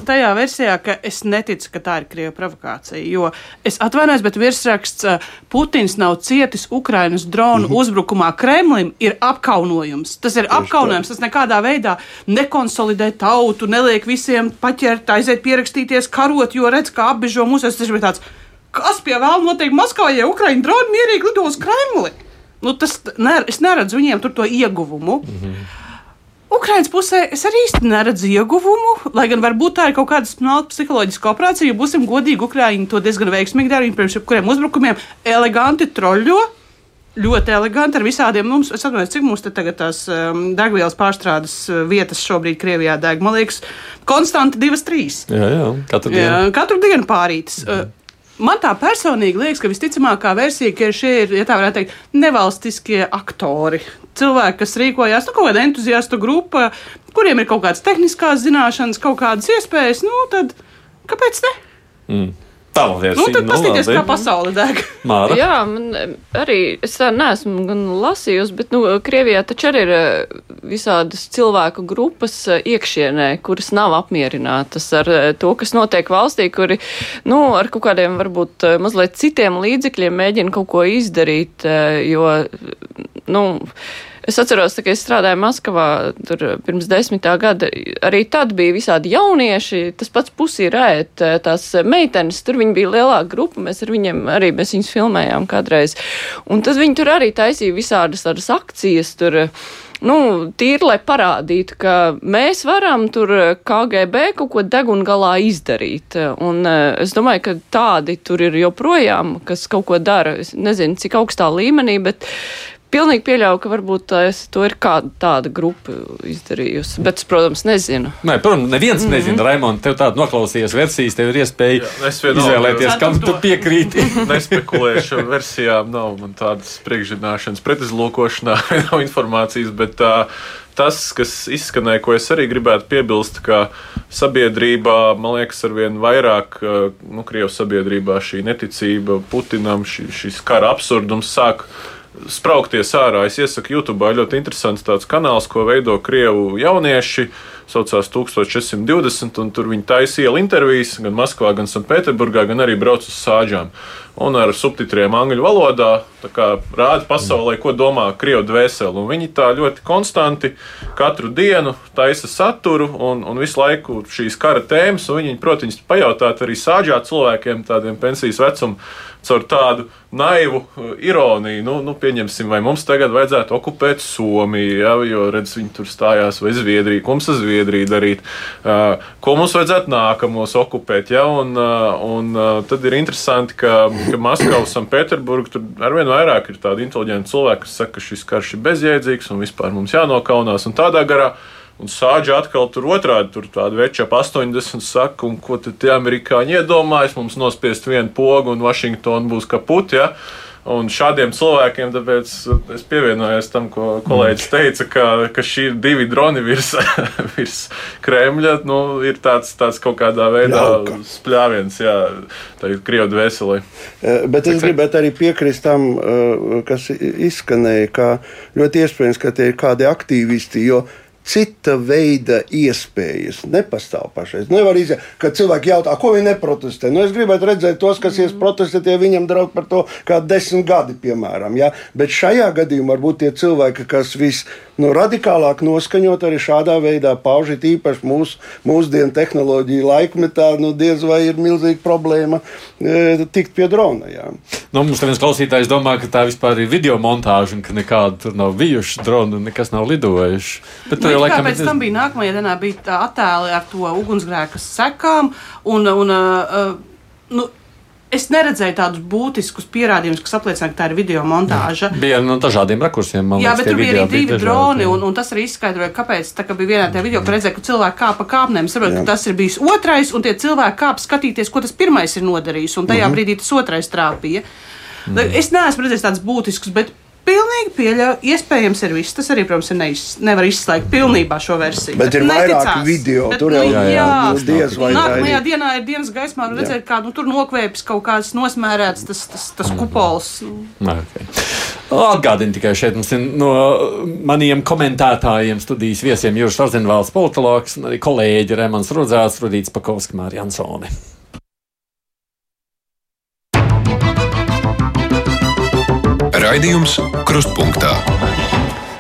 tajā. versijā, ka es neticu, ka tā ir krieva provokācija. Jo es atvainojos, bet virsraksts uh, Putins nav cietis Ukrainas dronu Mhm. uzbrukumā Kremlim ir apkaunojums. Tas ir apkaunojums. Tas nekādā veidā nekonsolidē tautu, neliek visiem paķert, aiziet pierakstīties, karot, jo redz, ka apbežo mūs. Tas ir tāds, kas pie vēl notiek Maskavā, ja Ukraiņu droni mierīgi lido uz Kremli. Nu, tas, ne, es neredzu viņiem tur to ieguvumu. Ukraiņas pusē es arī īsti neredzu ieguvumu, lai gan varbūt tā ir kaut kāda smalka psiholoģiska operācija. Jo būsim godīgi, Ukrāņi to diezgan veiksmīgi dara. Viņi pirms jebkuriem uzbrukumiem eleganti troļļo. Ļoti eleganti ar visādiem mums. Es atceros, cik mums te tagad tās um, degvielas pārstrādes uh, vietas šobrīd Krievijā deg. Man liekas, konstanti divas, trīs. Jā, jā, katru dienu. Jā, katru dienu pārītas. Uh, Man tā personīgi liekas, ka visticamākā versija, ka šie ir, ja tā varētu teikt, nevalstiskie aktori. Cilvēki, kas rīkojās, nu, kaut kāda entuziastu grupa, kuriem ir kaut kādas tehniskās zināšanas, kaut kādas iespējas, nu, tad kāpēc ne? Tava versija. Nu, tad paskatīties, labi. kā pasaule deg. Māra. Jā, man arī es tā neesmu gan lasījusi, bet nu, Krievijā taču arī ir eh, visādas cilvēku grupas eh, iekšienē, kuras nav apmierinātas ar eh, to, kas notiek valstī, kuri nu, ar kaut kādiem varbūt mazliet citiem līdzekļiem mēģina kaut ko izdarīt, jo, nu, Es atceros, ka es strādāju Maskavā tur pirms desmitā gada. Arī tad bija visādi jaunieši, tas pats pusī rēt, tās meitenes, tur viņi bija lielāka grupa, mēs ar viņiem arī mēs viņus filmējām kādreiz. Un tad viņi tur arī taisīja visādas tādas akcijas tur. Nu, tīri, lai parādītu, ka mēs varam tur KGB kaut ko degungalā izdarīt. Un eh, es domāju, ka tādi tur ir joprojām, kas kaut ko dara. Es nezinu, cik augstā līmenī, bet pilnīgi pieļauju, ka varbūt tas, to ir kāda tāda grupa izdarījusi. Bet, es, protams, nezinu. Nē, protams, neviens mm -hmm. nezina, Raimond, tev tāda noklausījies versijas, tev ir iespēja Jā, es izvēlēties, kam tu piekrīti. Nespekulēšu ar versijām, nav man tādas priekšzināšanas, pretizlūkošanā, nav informācijas, bet uh, tas, kas izskanēja, ko es arī gribētu piebilst, ka sabiedrībā, man liekas, arvien vairāk, uh, nu, Krievijas sabiedrībā šī neticība Putinam, šī, šis kara absurdums sāk spraukties ārā. Es iesaku YouTube ļoti interesants tāds kanāls, ko veido Krievu jaunieši. Saucās 1420, un tur viņi ielu intervijas gan Maskavā, gan Sanktpēterburgā, gan arī brauc uz sāģām. Un ar subtitriem angļu valodā rāda pasaulē, ko domā krievu dvēseli. Un viņi tā ļoti konstanti katru dienu taisa saturu un, un visu laiku šīs kara tēmas. Viņi, protams, pajautāt arī sāģā cilvēkiem, tādiem pensijas vecuma, caur tādu naivu uh, ironiju. Nu, nu, pieņemsim, vai mums tagad vajadzētu okupēt Somiju, ja, jo redz, viņi tur stājās, vai Zviedriju, ko mums ar Zviedriju darīt, uh, ko mums vajadzētu nākamos okupēt. Ja, un, uh, un tad ir interesanti, ka, ka Maskava un Sanktpēterburga tur arvien vairāk ir tādi inteliģenti cilvēki, kas saka, ka šis karš ir bezjēdzīgs un vispār mums jānokaunās un tādā garā. Un sāģa atkal tur otrādi, tur tāda veča ap 80 saka, un ko tad tie amerikāņi iedomājas, mums nospiest vienu pogu un Vašingtona būs kaput, ja? Un šādiem cilvēkiem, tāpēc es pievienojos tam, ko kolēģis teica, ka, ka šī ir divi droni virs, virs Kremļa, nu, ir tāds, tāds kaut kādā veidā Jauka. spļāviens, jā, tā ir Krievu dvēselē. Eh, Bet es gribētu arī piekrist tam, eh, kas izskanēja, ka ļoti iespējams, ka tie ir kādi aktīvisti. Jo Cita veida iespējas nepastāv pašreiz. Nevar izjūt, ka cilvēki jautā, ko viņi neprotestē. Nu, es gribētu redzēt tos, kas ies protestēt, ja viņam draud par to kā desmit gadi, piemēram. Ja? Bet šajā gadījumā varbūt tie cilvēki, kas vis nu, radikālāk noskaņot arī šādā veidā pauž, it īpaši mūsu mūsdienu tehnoloģiju laikmetā, nu, diez vai ir milzīga problēma e, tikt pie drona. Jā. Nu, mums viens klausītājs domā, ka tā vispār ir video montāža un ka nekāda tur nav bijuši droni un nekas nav lidojuši. Bet tur Nu, jau laikam pēc tam bija nākamajā dienā bija tā attēli ar to ugunsgrēku sekām. Un, un, uh, uh, nu, es neredzēju tādus būtiskus pierādījumus, kas apliecina, ka tā ir video montāža. bija no dažādiem rakursiem. man Jā, liekas, bet tur bija arī divi dažādi, droni, jā. un, un tas arī izskaidroja, kāpēc. Tā kā bija vienā tajā video, kur redzēja, ka cilvēki kāpa kāpnēm, saprot, ka tas ir bijis otrais, un tie cilvēki kāp skatīties, ko tas pirmais ir nodarījis, un tajā brīdī tas otrais trāpīja. Es neesmu redzējis tādus būtiskus, bet pilnīgi pieļauju, iespējams ir viss. Tas arī, protams, ir neiz, nevar izslēgt pilnībā šo versiju. Bet ir neticās. vairāki video, Bet, tur nu, jau- Jā, jā, jā, nu, diez vai tā Nākamajā dienā ir dienas gaismā, un redzēt, kā nu, tur nokvēpjas kaut kāds nosmērēts tas, tas, tas kupols. Nu, Okay. Atgādini tikai šeit mums ir no maniem komentētājiem, studijas viesiem Juris Arzenvāls, politologs un arī kolēģi Remans Rudzāts, Rudīts Pakovski, Mārija Ansoni. Raidījums Krustpunktā.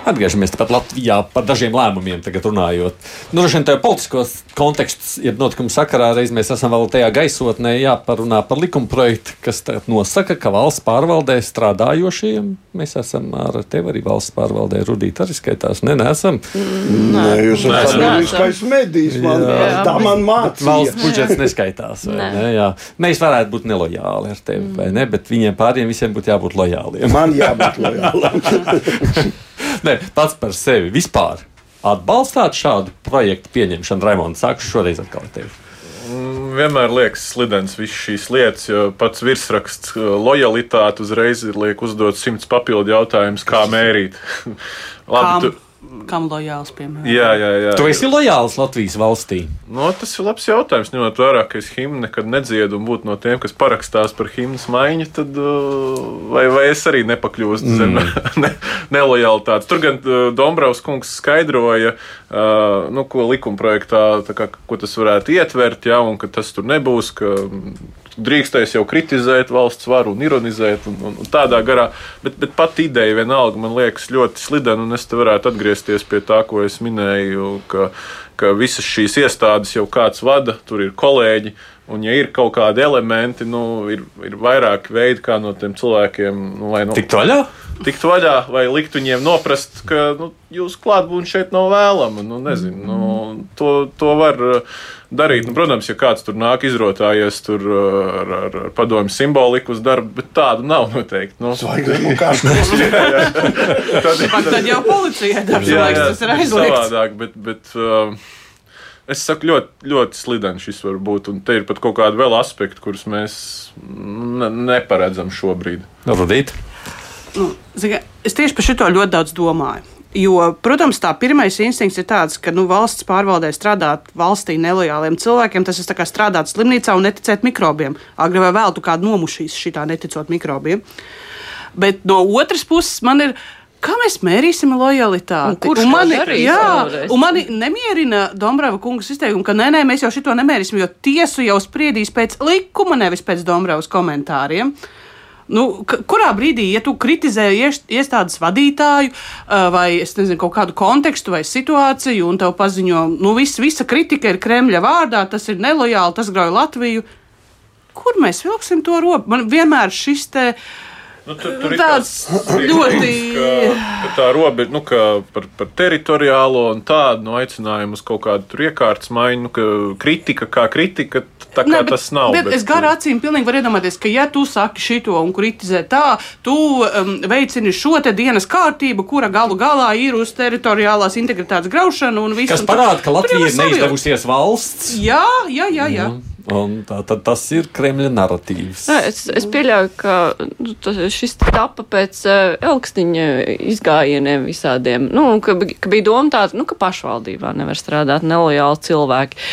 Atgriežamies tepat Latvijā par dažiem lēmumiem, tagad runājot. Nu, droši vien tajā politiskos kontekstos, ja notikumu sakarā reiz mēs esam vēl tajā gaisotnē jāparunā par likuma projektu, kas tagad nosaka, ka valsts pārvaldē strādājošiem mēs esam ar tevi arī valsts pārvaldē rudīt arī skaitās. Nē, neesam. Nē, jūs esat sabiedriskais medijs. Man, Jā. tā man mācīja. Valsts budžets neskaitās. Nē. Ne, jā. mēs varētu būt nelojāli ar tevi, vai ne? Bet viņiem pāriem visiem būtu jābūt lojāliem. Man jābūt lojālam. Nē, pats par sevi vispār. Atbalstāt šādu projektu pieņemšanu, Raimonds, sākšu šoreiz atkal ar tevi. Vienmēr liekas slidens visas šīs lietas, jo pats virsraksts uh, lojalitāte uzreiz ir liek uzdot simts papildu jautājumus, kā mērīt. Labi, tu, kam lojāls, piemēram? jā, jā, jā. Tu esi lojāls Latvijas valstī. No, tas ir labs jautājums. Ņemot vērā, ka es himnu nekad nedziedu un būtu no tiem, kas parakstās par himnas maiņu, tad uh, vai, vai es arī nepakļūstu zem ne, nelojalitātes. Tur gan uh, Dombrovs kungs skaidroja, uh, nu, ko likumprojektā, tā kā, ko tas varētu ietvert, ja, un ka tas tur nebūs. Ka, mm, Drīkstēs jau kritizēt valsts varu un ironizēt, un, un, un tādā garā. Bet, bet pat ideja vienalga man liekas ļoti slidena, un es te varētu atgriezties pie tā, ko es minēju, ka, ka visas šīs iestādes jau kāds vada, tur ir kolēģi. Un, ja ir kaut kādi elementi, nu, ir, ir vairāki veidi, kā no tiem cilvēkiem nu, vai, nu, Tik vaļā? tikt vaļā, vai likt viņiem noprast, ka nu, jūsu klātbūtne šeit nav vēlama. Nu, nezinu, nu, to, to var uh, darīt. Nu, protams, ja kāds tur nāk izrotājies tur, uh, ar, ar, ar padomju simboliku uz darbu, bet tādu nav noteikti. Nu, Zvaigznēm un kārtas. tad, Pat tad jau policijai darbs Jā, laiks jā, tas ir aizliegts. savādāk, bet, bet uh, es saku, ļoti, ļoti slideni šis var būt. Un te ir pat kaut kādi vēl aspekti, kurus mēs ne, neparedzam šobrīd. Rudīt. Nu, zini, es tieši par šo ļoti daudz domāju. Jo, protams, tā pirmais instinkts ir tāds, ka nu, valsts pārvaldē strādāt valstī nelojāliem cilvēkiem, tas ir tā kā strādāt slimnīcā un neticēt mikrobiem. Agri vai vēl tu kādu nomušīs šitā neticot mikrobiem. Bet no otras puses man ir. Kā mēs mērīsim lojalitāti? Kurš Un mani, darīs jā, un mani nemierina Dombrovas kungas izteikumi, ka nē, nē, mēs jau šito nemērīsim, jo tiesu jau spriedīs pēc likuma, nevis pēc Dombrovas komentāriem. Nu, kurā brīdī, ja tu kritizē iestādes vadītāju vai nezinu, kaut kādu kontekstu vai situāciju, un tev paziņo, nu, viss, visa kritika ir Kremļa vārdā, tas ir nelojāli, tas grauj Latviju. Kur mēs vilksim to robu? Man vienmēr šis te. Nu, tur, tur ir Tāds tāds ļoti- Ka, ka tā robeža nu, ka par, par teritoriālo un tādu nu, aicinājumu uz kaut kādu tur iekārtas maiņu, nu, ka kritika kā kritika, tā kā ne, bet- tas nav. Bet, bet es garā acīm pilnīgi varu iedomāties, ka, ja tu saki šito un kritizē tā, tu um, veicini šo te dienas kārtību, kura galu galā ir uz teritoriālās integritātes graušanu un visu. Kas un tā- parāda, ka Latvija ir neizdevusies valsts. Jā, jā, jā. jā. Un, un tā, tad tas ir Kremļa narratīvs. Nē, es, es pieļauju, ka nu, tas- šis tapa pēc uh, elkstiņa izgājieniem visādiem. Nu, ka, ka bija doma tāda, nu, ka pašvaldībā nevar strādāt nelojāli cilvēki.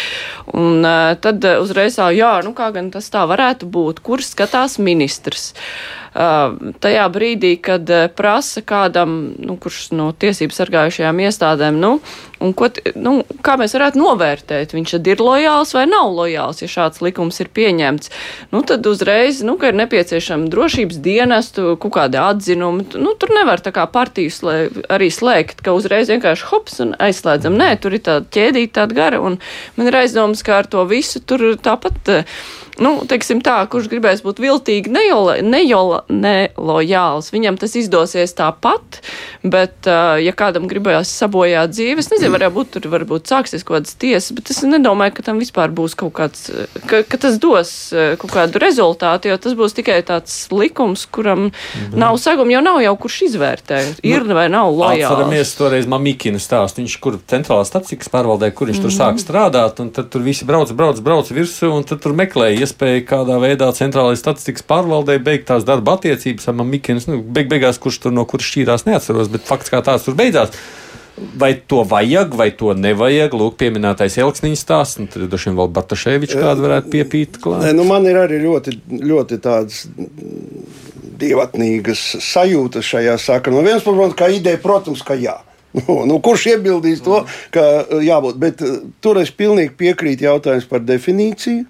Un uh, tad uh, uzreiz tā, jā, nu kā gan tas tā varētu būt, kur skatās ministrs. Uh, tajā brīdī, kad prasa kādam, nu, kurš no tiesību sargājušajām iestādēm, nu, un ko, nu, kā mēs varētu novērtēt, viņš tad ir lojāls vai nav lojāls, ja šāds likums ir pieņemts, nu, tad uzreiz, nu, ka ir nepieciešama drošības dienestu, kaut kādi atzinumi, Tu- nu, tur nevar tā kā partijas slē, arī slēgt, ka uzreiz vienkārši hops un aizslēdzam. Nē, tur ir tāda ķēdīta, tāda gara, un man ir aizdomas, ka ar to visu tur tāpat. Nu, teiksim tā, kurš gribēs būt viltīgi, nejola, nejola, nelojāls, viņam tas izdosies tāpat, bet, ja kādam gribējās sabojāt dzīvi, es nezinu, varbūt tur varbūt sāksies kaut kādas tiesas, bet es nedomāju, ka tam vispār būs kaut kāds, ka, ka tas dos kaut kādu rezultātu, jo tas būs tikai tāds likums, kuram Mhm. nav saguma, jo nav jau kurš izvērtē, ir vai nav lojāls. Atceramies toreiz Mamikina stāstu. Viņš kur centrālā statistikas pārvaldē, kur viņš tur sāk strādāt, un tad tur visi brauc, brauc, brauc virsū, un tad tur meklēja iespēju kādā veidā centrālajai statistikas pārvaldē beigt tās darba attiecības ar Mamikinu. Nu, beig, beigās, kurš tur no kuras šķīrās, neatceros, bet fakts kā tāds tur beidzās. Vai to vajag, vai to nevajag? Lūk, pieminētais Elksniņas stāsts, un tad droši vien vēl Bartaševičs kādu varētu piepīt klāt. Nē, nu man ir arī ļoti, ļoti tādas mm, divatnīgas sajūtas šajā sakarā. No vienas puses, kā ideja, protams, ka jā. Nu, nu, kurš iebildīs to, ka jābūt? Bet uh, tur es pilnīgi piekrītu jautājums par definīciju.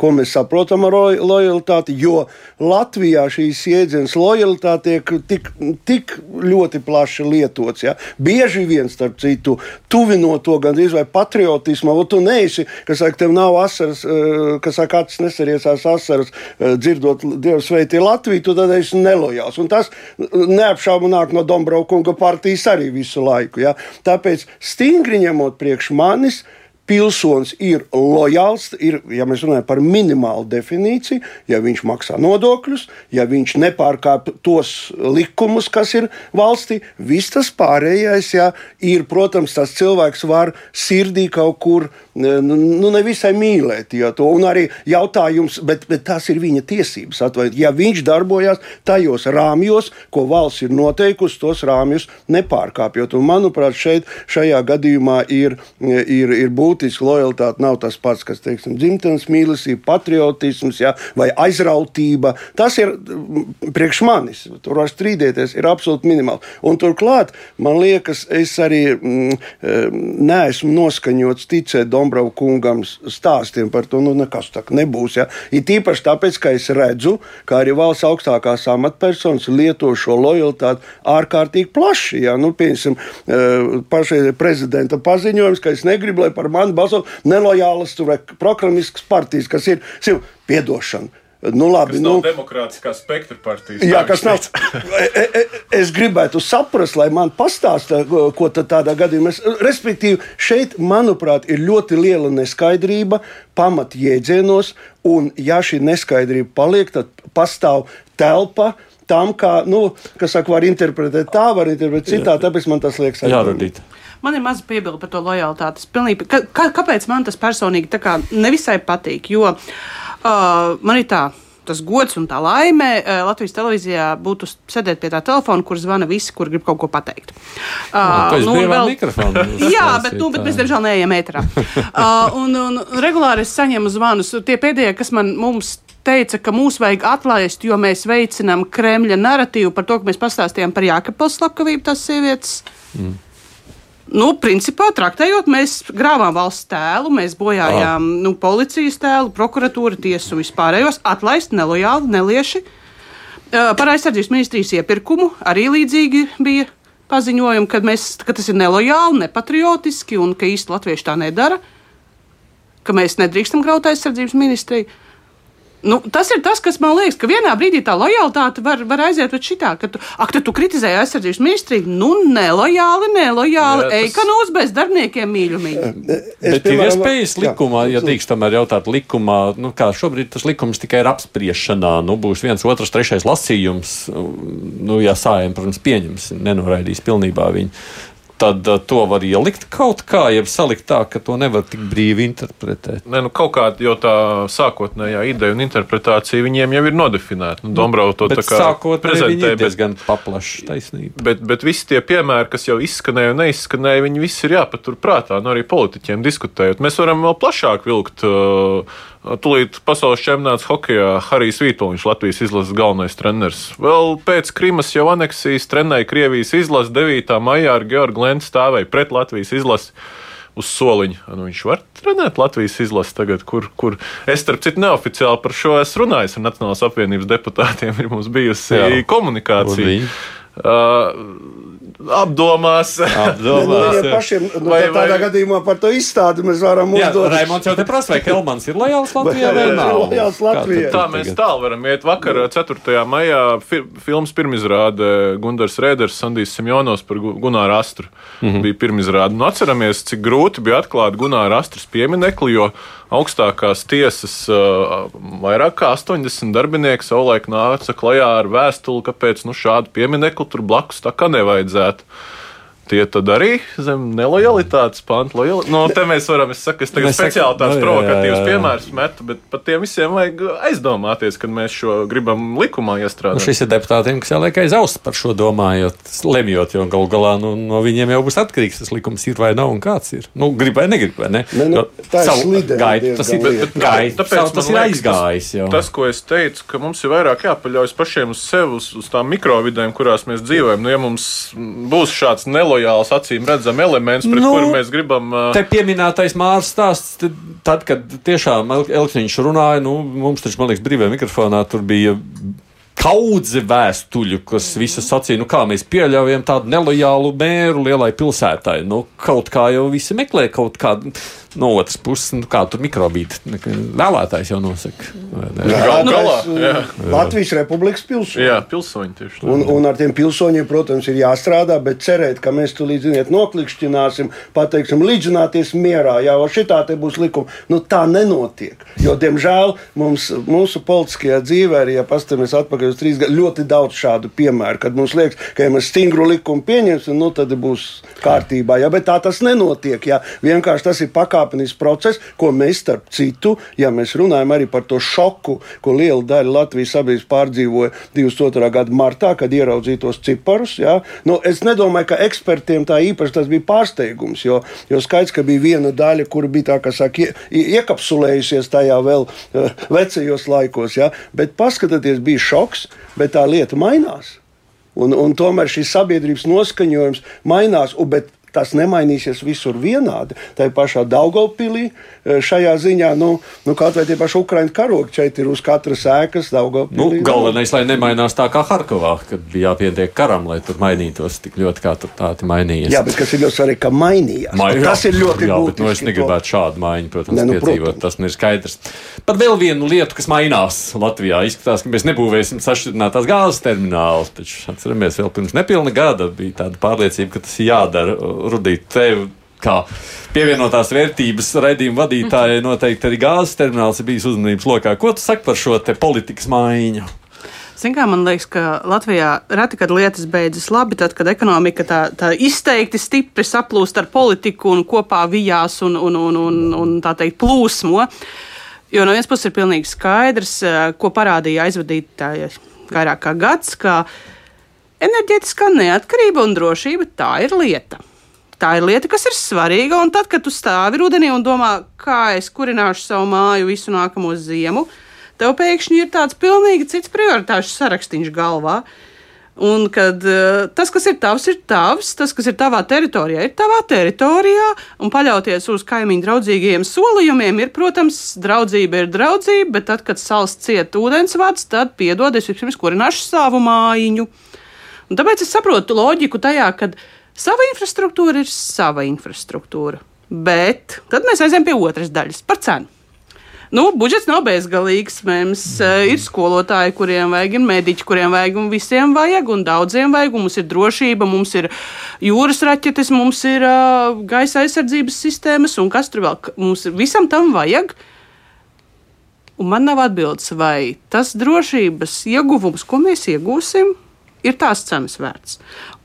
Ko mēs saprotam ar lo- lojalitāti, jo Latvijā šīs jēdzienas lojalitāte tiek tik, tik ļoti plaši lietots. Ja? Bieži vien, starp citu, tuvinot to gandrīz vai patriotismu, tu neesi, kas saka, tev nav asaras, eh, kas saka, acis nesariesās asaras, eh, dzirdot Dievu sveitī Latviju, tu tad esi nelojāls. Un tas neapšaubu nāk no Dombrovkunga partijas arī visu laiku. Ja? Tāpēc stingri ņemot priekš manis, pilsonis ir lojāls, ir, ja mēs runājam par minimālu definīciju, ja viņš maksā nodokļus, ja viņš nepārkāpj tos likumus, kas ir valstī, viss tas pārējais, ja ir, protams, tas cilvēks var sirdī kaut kur, nu, nevisai mīlēt, ja to, un arī jautājums, bet, bet tas ir viņa tiesības, atvaid, ja viņš darbojas tajos rāmjos, ko valsts ir noteikusi, tos rāmjus nepārkāpjot, un manuprāt, šeit, šajā gadījumā ir, ir, ir būtiski lojalitāte nav tas pats, kas, teiksim, dzimtenes mīlestība, patriotisms ja, vai aizrautība. Tas ir mm, priekš manis. Tur var strīdēties, ir absolūti minimāli. Un turklāt, man liekas, es arī mm, neesmu noskaņots ticēt Dombrovu kungam stāstiem par to, nu nekas tā nebūs. Ja. Ir tīpaši tāpēc, ka es redzu, ka arī valsts augstākās amatpersonas lieto šo lojalitāti ārkārtīgi plaši. Ja. Nu, piemēram, eh, pašai prezidenta paziņojums, ka es negribu, lai par mani man balso nelojālas vai prokramiskas partijas, kas ir piedošana. Nu, labi, kas nu, nav demokrātiskā spektra partijas. Jā, kas nav. E, e, es gribētu saprast, lai man pastāsta, ko tad tādā gadījumā. Es, respektīvi, šeit, manuprāt, ir ļoti liela neskaidrība pamat jēdzienos, un ja šī neskaidrība paliek, tad pastāv telpa tam, kā, nu, kas saka, var interpretēt tā, var interpretēt citā, tāpēc man tas liekas jārādīt. Man ir maza piebilde par to lojalitāti. Pilnīgi, ka, ka, kāpēc man tas personīgi kā nevisai patīk? Jo uh, man ir tā tas gods un tā laime Latvijas televīzijā būtu sēdēt pie tā telefona, kur zvana visi, kur grib kaut ko pateikt. Uh, nu, vēl... Jā, bet, nu, bet mēs diemžēl neejam ēterā. uh, un, un regulāri es saņemu zvanus. Tie pēdējie, kas man mums teica, ka mūs vajag atlaist, jo mēs veicinām Kremļa narratīvu par to, ka mēs pastāstījām par Jākapils slepkavību tās sievietes. Mm. Nu, principā, traktējot, mēs grāvām valsts tēlu, mēs bojājām Aha. nu, policijas tēlu, prokuratūru, tiesu un vispārējos, atlaist nelojāli, nelieši. Par aizsardzības ministrijas iepirkumu arī līdzīgi bija paziņojumi, ka, mēs, ka tas ir nelojāli, nepatriotiski un ka īsti latvieši tā nedara, ka mēs nedrīkstam graut aizsardzības ministriju. Nu, tas ir tas, kas man liekas, ka vienā brīdī tā lojalitāte var, var aiziet līdz šitā, ka tu, ak, tu kritizēji aizsardzības ministriju, nu, nelojāli, nelojāli, jā, ej, ka no uzbēs darbiniekiem mīļumīgi. Es, Bet ir iespējas likumā, jā, ja drīkst tomēr jautāt likumā, nu, kā šobrīd tas likums tikai ir apspriešanā, nu, būs viens, otrs, trešais lasījums, nu, ja sājiem, protams, pieņems, nenoraidīs pilnībā viņu tad uh, to var ielikt kaut kā, jeb salikt tā, ka to nevar tik brīvi interpretēt. Nē, nu kaut kā jau tā sākotnējā ideja un interpretācija viņiem jau ir nodefinēta. Nu, Dombrau to tā kā prezentē. Bet diezgan paplašs taisnība. Bet, bet visi tie piemēri, kas jau izskanēja un neizskanēja, viņi visi ir jāpatur prātā, nu arī politiķiem diskutējot. Mēs varam vēl plašāk vilkt. Uh, Tūlīt pasaules čempionāts hokeja Harijs Vītoļņš, Latvijas izlases galvenais treneris. Vēl pēc Krimas jau aneksijas trenēja Krievijas izlasi 9. maijā ar Georgu Lentu stāvēja pret Latvijas izlasi uz soliņa. Nu, viņš var trenēt Latvijas izlasi tagad, kur, kur es, starp citu, neoficiāli par šo esmu runājis ar Nacionālās apvienības deputātiem. Ir mums bijusi Jā, komunikācija. Uh, apdomās. apdomās nu, ja pašiem, nu, vai, tādā vai... gadījumā par to izstādi mēs varam uzdot. Jā, Raimons jau te prasa, vai Kelmans ir lojāls Latvijā vai nav? Lojāls Latvijā. Tā mēs tālu varam iet. Vakar 4. maijā fi filmas pirmizrāde Gundars Rēders, Sandijs Simjonos par Gunāru Astru. Mm -hmm. Bija pirmizrāde. Nu, atceramies, cik grūti bija atklāt Gunāru Astras pieminekli, jo augstākās tiesas uh, vairāk kā 80 darbinieki savulaik nāca klajā ar vēstuli, kāpēc nu, šādu pieminekli tur blakus tā kā nevajadzētu varētu tie tad arī zem nelojalitātes panta. Lojali... No, te mēs varam, es saku, es tagad mēs speciāli tādus no, provokatīvus piemērus metu, bet par tiem visiem vajag aizdomāties, kad mēs šo gribam likumā iestrādāt. Nu, šis ir deputātiem, kas jāliek aiz auss par šo domājot, lemjot, jo gal galā nu, no viņiem jau būs atkarīgs, tas likums ir vai nav un kāds ir. Nu, grib vai negrib, vai ne? ne nu, tā ir slide, gaita, tas ir, bet, bet, gaita, tāpēc tas ir aizgājis jau. Tas, ko es teicu, ka mums ir vairāk jāpaļaujas pašiem uz sevi, uz, uz tām mikrovidēm, kurās mēs dzīvojam. Nu, ja mums būs šāds nelojāls lojāls, acīm redzams elements, pret nu, kuru mēs gribam. Uh... Te pieminētais Mārcis stāsts, tad, tad, kad tiešām Elksniņš runāja, nu, mums taču, man liekas, brīvajā mikrofonā tur bija kaudze vēstuļu, kas visas sacīja, nu kā mēs pieļaujam tādu nelojālu mēru lielai pilsētai. Nu, kaut kā jau visi meklē kaut kādu no otras puses, nu, kā tur mikrobīti. Vēlētājs jau nosaka. Galu nu, galā. Jā. Latvijas Republikas pilsoņi. Jā, pilsoņi tieši tā. Un, un ar tiem pilsoņiem, protams, ir jāstrādā, bet cerēt, ka mēs tur līdz ziniet noklikšķināsim, pateiksim, līdzināties mierā, jau šitā te būs likuma. Nu, tā nenotiek. Jo, diemžēl, mums, mūsu politiskajā dzīvē, arī, ja paskatāmies atpakaļ uz trīs gadiem, ļoti daudz šādu piemēru, kad mums liekas, ka, ja mēs stingru likumu pieņemsim, nu, tad būs kārtībā. Ja, bet tā tas nenotiek. Ja. Vienkārši tas ir pakāpenisks process, ko mēs starp citu, ja mēs runājam arī par to šoku, ko liela daļa Latvijas sabiedrības pārdzīvoja 22. gada martā, kad ieraudzīja tos ciparus. Ja? Nu, es nedomāju, ka ekspertiem tā īpaši tas bija pārsteigums, jo, jo skaidrs, ka bija viena daļa, kur bija tā, kas saka, ie, iekapsulējusies tajā vēl uh, vecajos laikos. Ja? Bet paskatieties, bija šoks, bet tā lieta mainās. Un, un tomēr šis sabiedrības noskaņojums mainās, un, bet tas nemainīsies visur vienādi. Tā ir pašā Daugopilī šajā ziņā, nu, nu kaut vai tie paši Ukraiņu karogi šeit ir uz katras ēkas Daugopilī. Nu, galvenais, lai nemainās tā kā Harkovā, kad bija jāpietiek karam, lai tur mainītos tik ļoti, kā tur tādi mainījās. Jā, bet kas ir ļoti svarīgi, ka mainījās. Mai, jā, tas ir ļoti jā, būtiski. bet, nu, es negribētu šādu maiņu, protams, Ne, nu, piedzīvot. protams. Tas nu ir skaidrs. Par vēl vienu lietu, kas mainās Latvijā. Izskatās, ka mēs nebūvēsim sašķidrinātās gāzes terminālu. Taču atceramies, vēl pirms nepilna gada bija tāda pārliecība, ka tas ir jādara. Rudīt tev. Kā pievienotās vērtības raidījuma vadītājai noteikti arī gāzes termināls ir bijis uzmanības lokā. Ko tu saki par šo politikas maiņu? Zin kā, man liekas, ka Latvijā reti, kad lietas beidzas labi, tad, kad ekonomika tā, tā izteikti stipri saplūst ar politiku un kopā vijās un, un, un, un, un tā teikt plūsmo. Jo no vienas puses ir pilnīgi skaidrs, eh, ko parādīja aizvadītāji vairāk kā gads, ka enerģētiskā neatkarība un drošība tā ir lieta. Tā ir lieta, kas ir svarīga, un tad, kad tu stāvi rudenī un domā, kā es kurināšu savu māju visu nākamo ziemu, tev pēkšņi ir tāds pilnīgi cits prioritāšu sarakstīns galvā. Un kad uh, tas, kas ir tavs, ir tavs, tas, kas ir tavā teritorijā, ir tavā teritorijā, un paļauties uz kaimiņu draudzīgiem solījumiem, ir, protams, draudzība ir draudzība, bet tad, kad sāls ciet ūdensvads, tad piedod, es vispirms kurināšu savu mājiņu. Un tāpēc es saprotu loģiku tajā, ka sava infrastruktūra ir sava infrastruktūra. Bet tad mēs aizējām pie otras daļas par cenu. Nu, budžets nav bezgalīgs. Mums uh, ir skolotāji, kuriem vajag, ir mediķi, kuriem vajag, un visiem vajag, un daudziem vajag. Un mums ir drošība, mums ir jūras raķetes, mums ir uh, gaisa aizsardzības sistēmas, un kas tur vēl mums. Visam tam vajag. Un man nav atbildes, vai tas drošības ieguvums, ko mēs iegūsim, ir tās cenas vērts.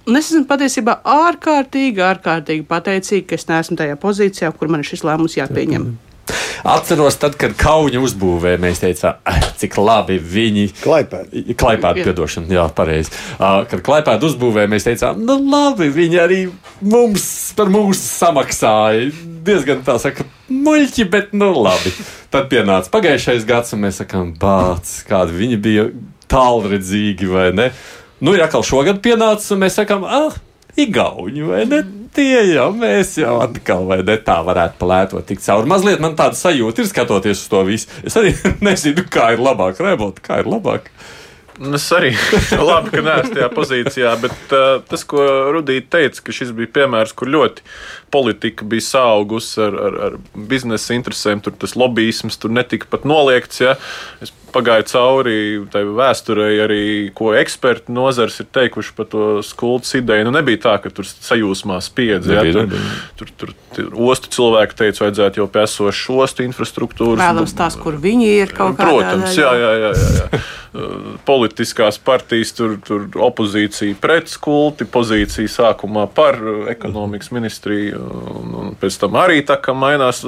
Un es esmu patiesībā ārkārtīgi, ārkārtīgi pateicīga, ka es neesmu tajā pozīcijā, kur man ir šis lēmums jāpieņem. Atceros, tad, kad Kauņa uzbūvēja, mēs teicām, "Ah, cik labi viņi. Klaipēda, Jā. piedošana, jā, pareizi. Uh, kad Klaipēda uzbūvēja, mēs teicām, nu labi, viņi arī mums par mūsu samaksāja. Diezgan tā saka, muļķi, bet nu labi. Tad pienāca pagājušais gads, un mēs sakām, bāc, kādi viņi bija tālredzīgi vai ne. Nu, ir atkal šogad pienācis, un mēs sakām, ah, Igauni, vai ne? Tie jau mēs jau atkal, vai ne tā varētu palētot tik cauri. Mazliet man tāda sajūta ir skatoties uz to visu. Es arī nezinu, kā ir labāk, Rebot, kā ir labāk. Un Es arī labi, ka neesmu tajā pozīcijā, bet uh, tas, ko Rudīte teica, ka šis bija piemērs, kur ļoti politika bija saugusi ar, ar, ar biznesa interesēm, tur tas lobbyisms tur netika pat noliegts. Ja. Es pagāju cauri tai vēsturei, arī ko eksperti nozars ir teikuši par to skuldas ideju. Nu, nebija tā, ka tur sajūsmā spiedzi. Ja. Tur, tur, tur, tur ostu cilvēki teica, vajadzētu jau pie esošas ostu infrastruktūras. Vēlams tās, kur viņi ir kaut kādā Protams, jā, jā, jā. jā, jā. Uh, Politiskās partijas, tur, tur opozīcija pret skulti, pozīcija sākumā par uh, ekonomikas ministriju, un, un pēc tam arī tā kā mainās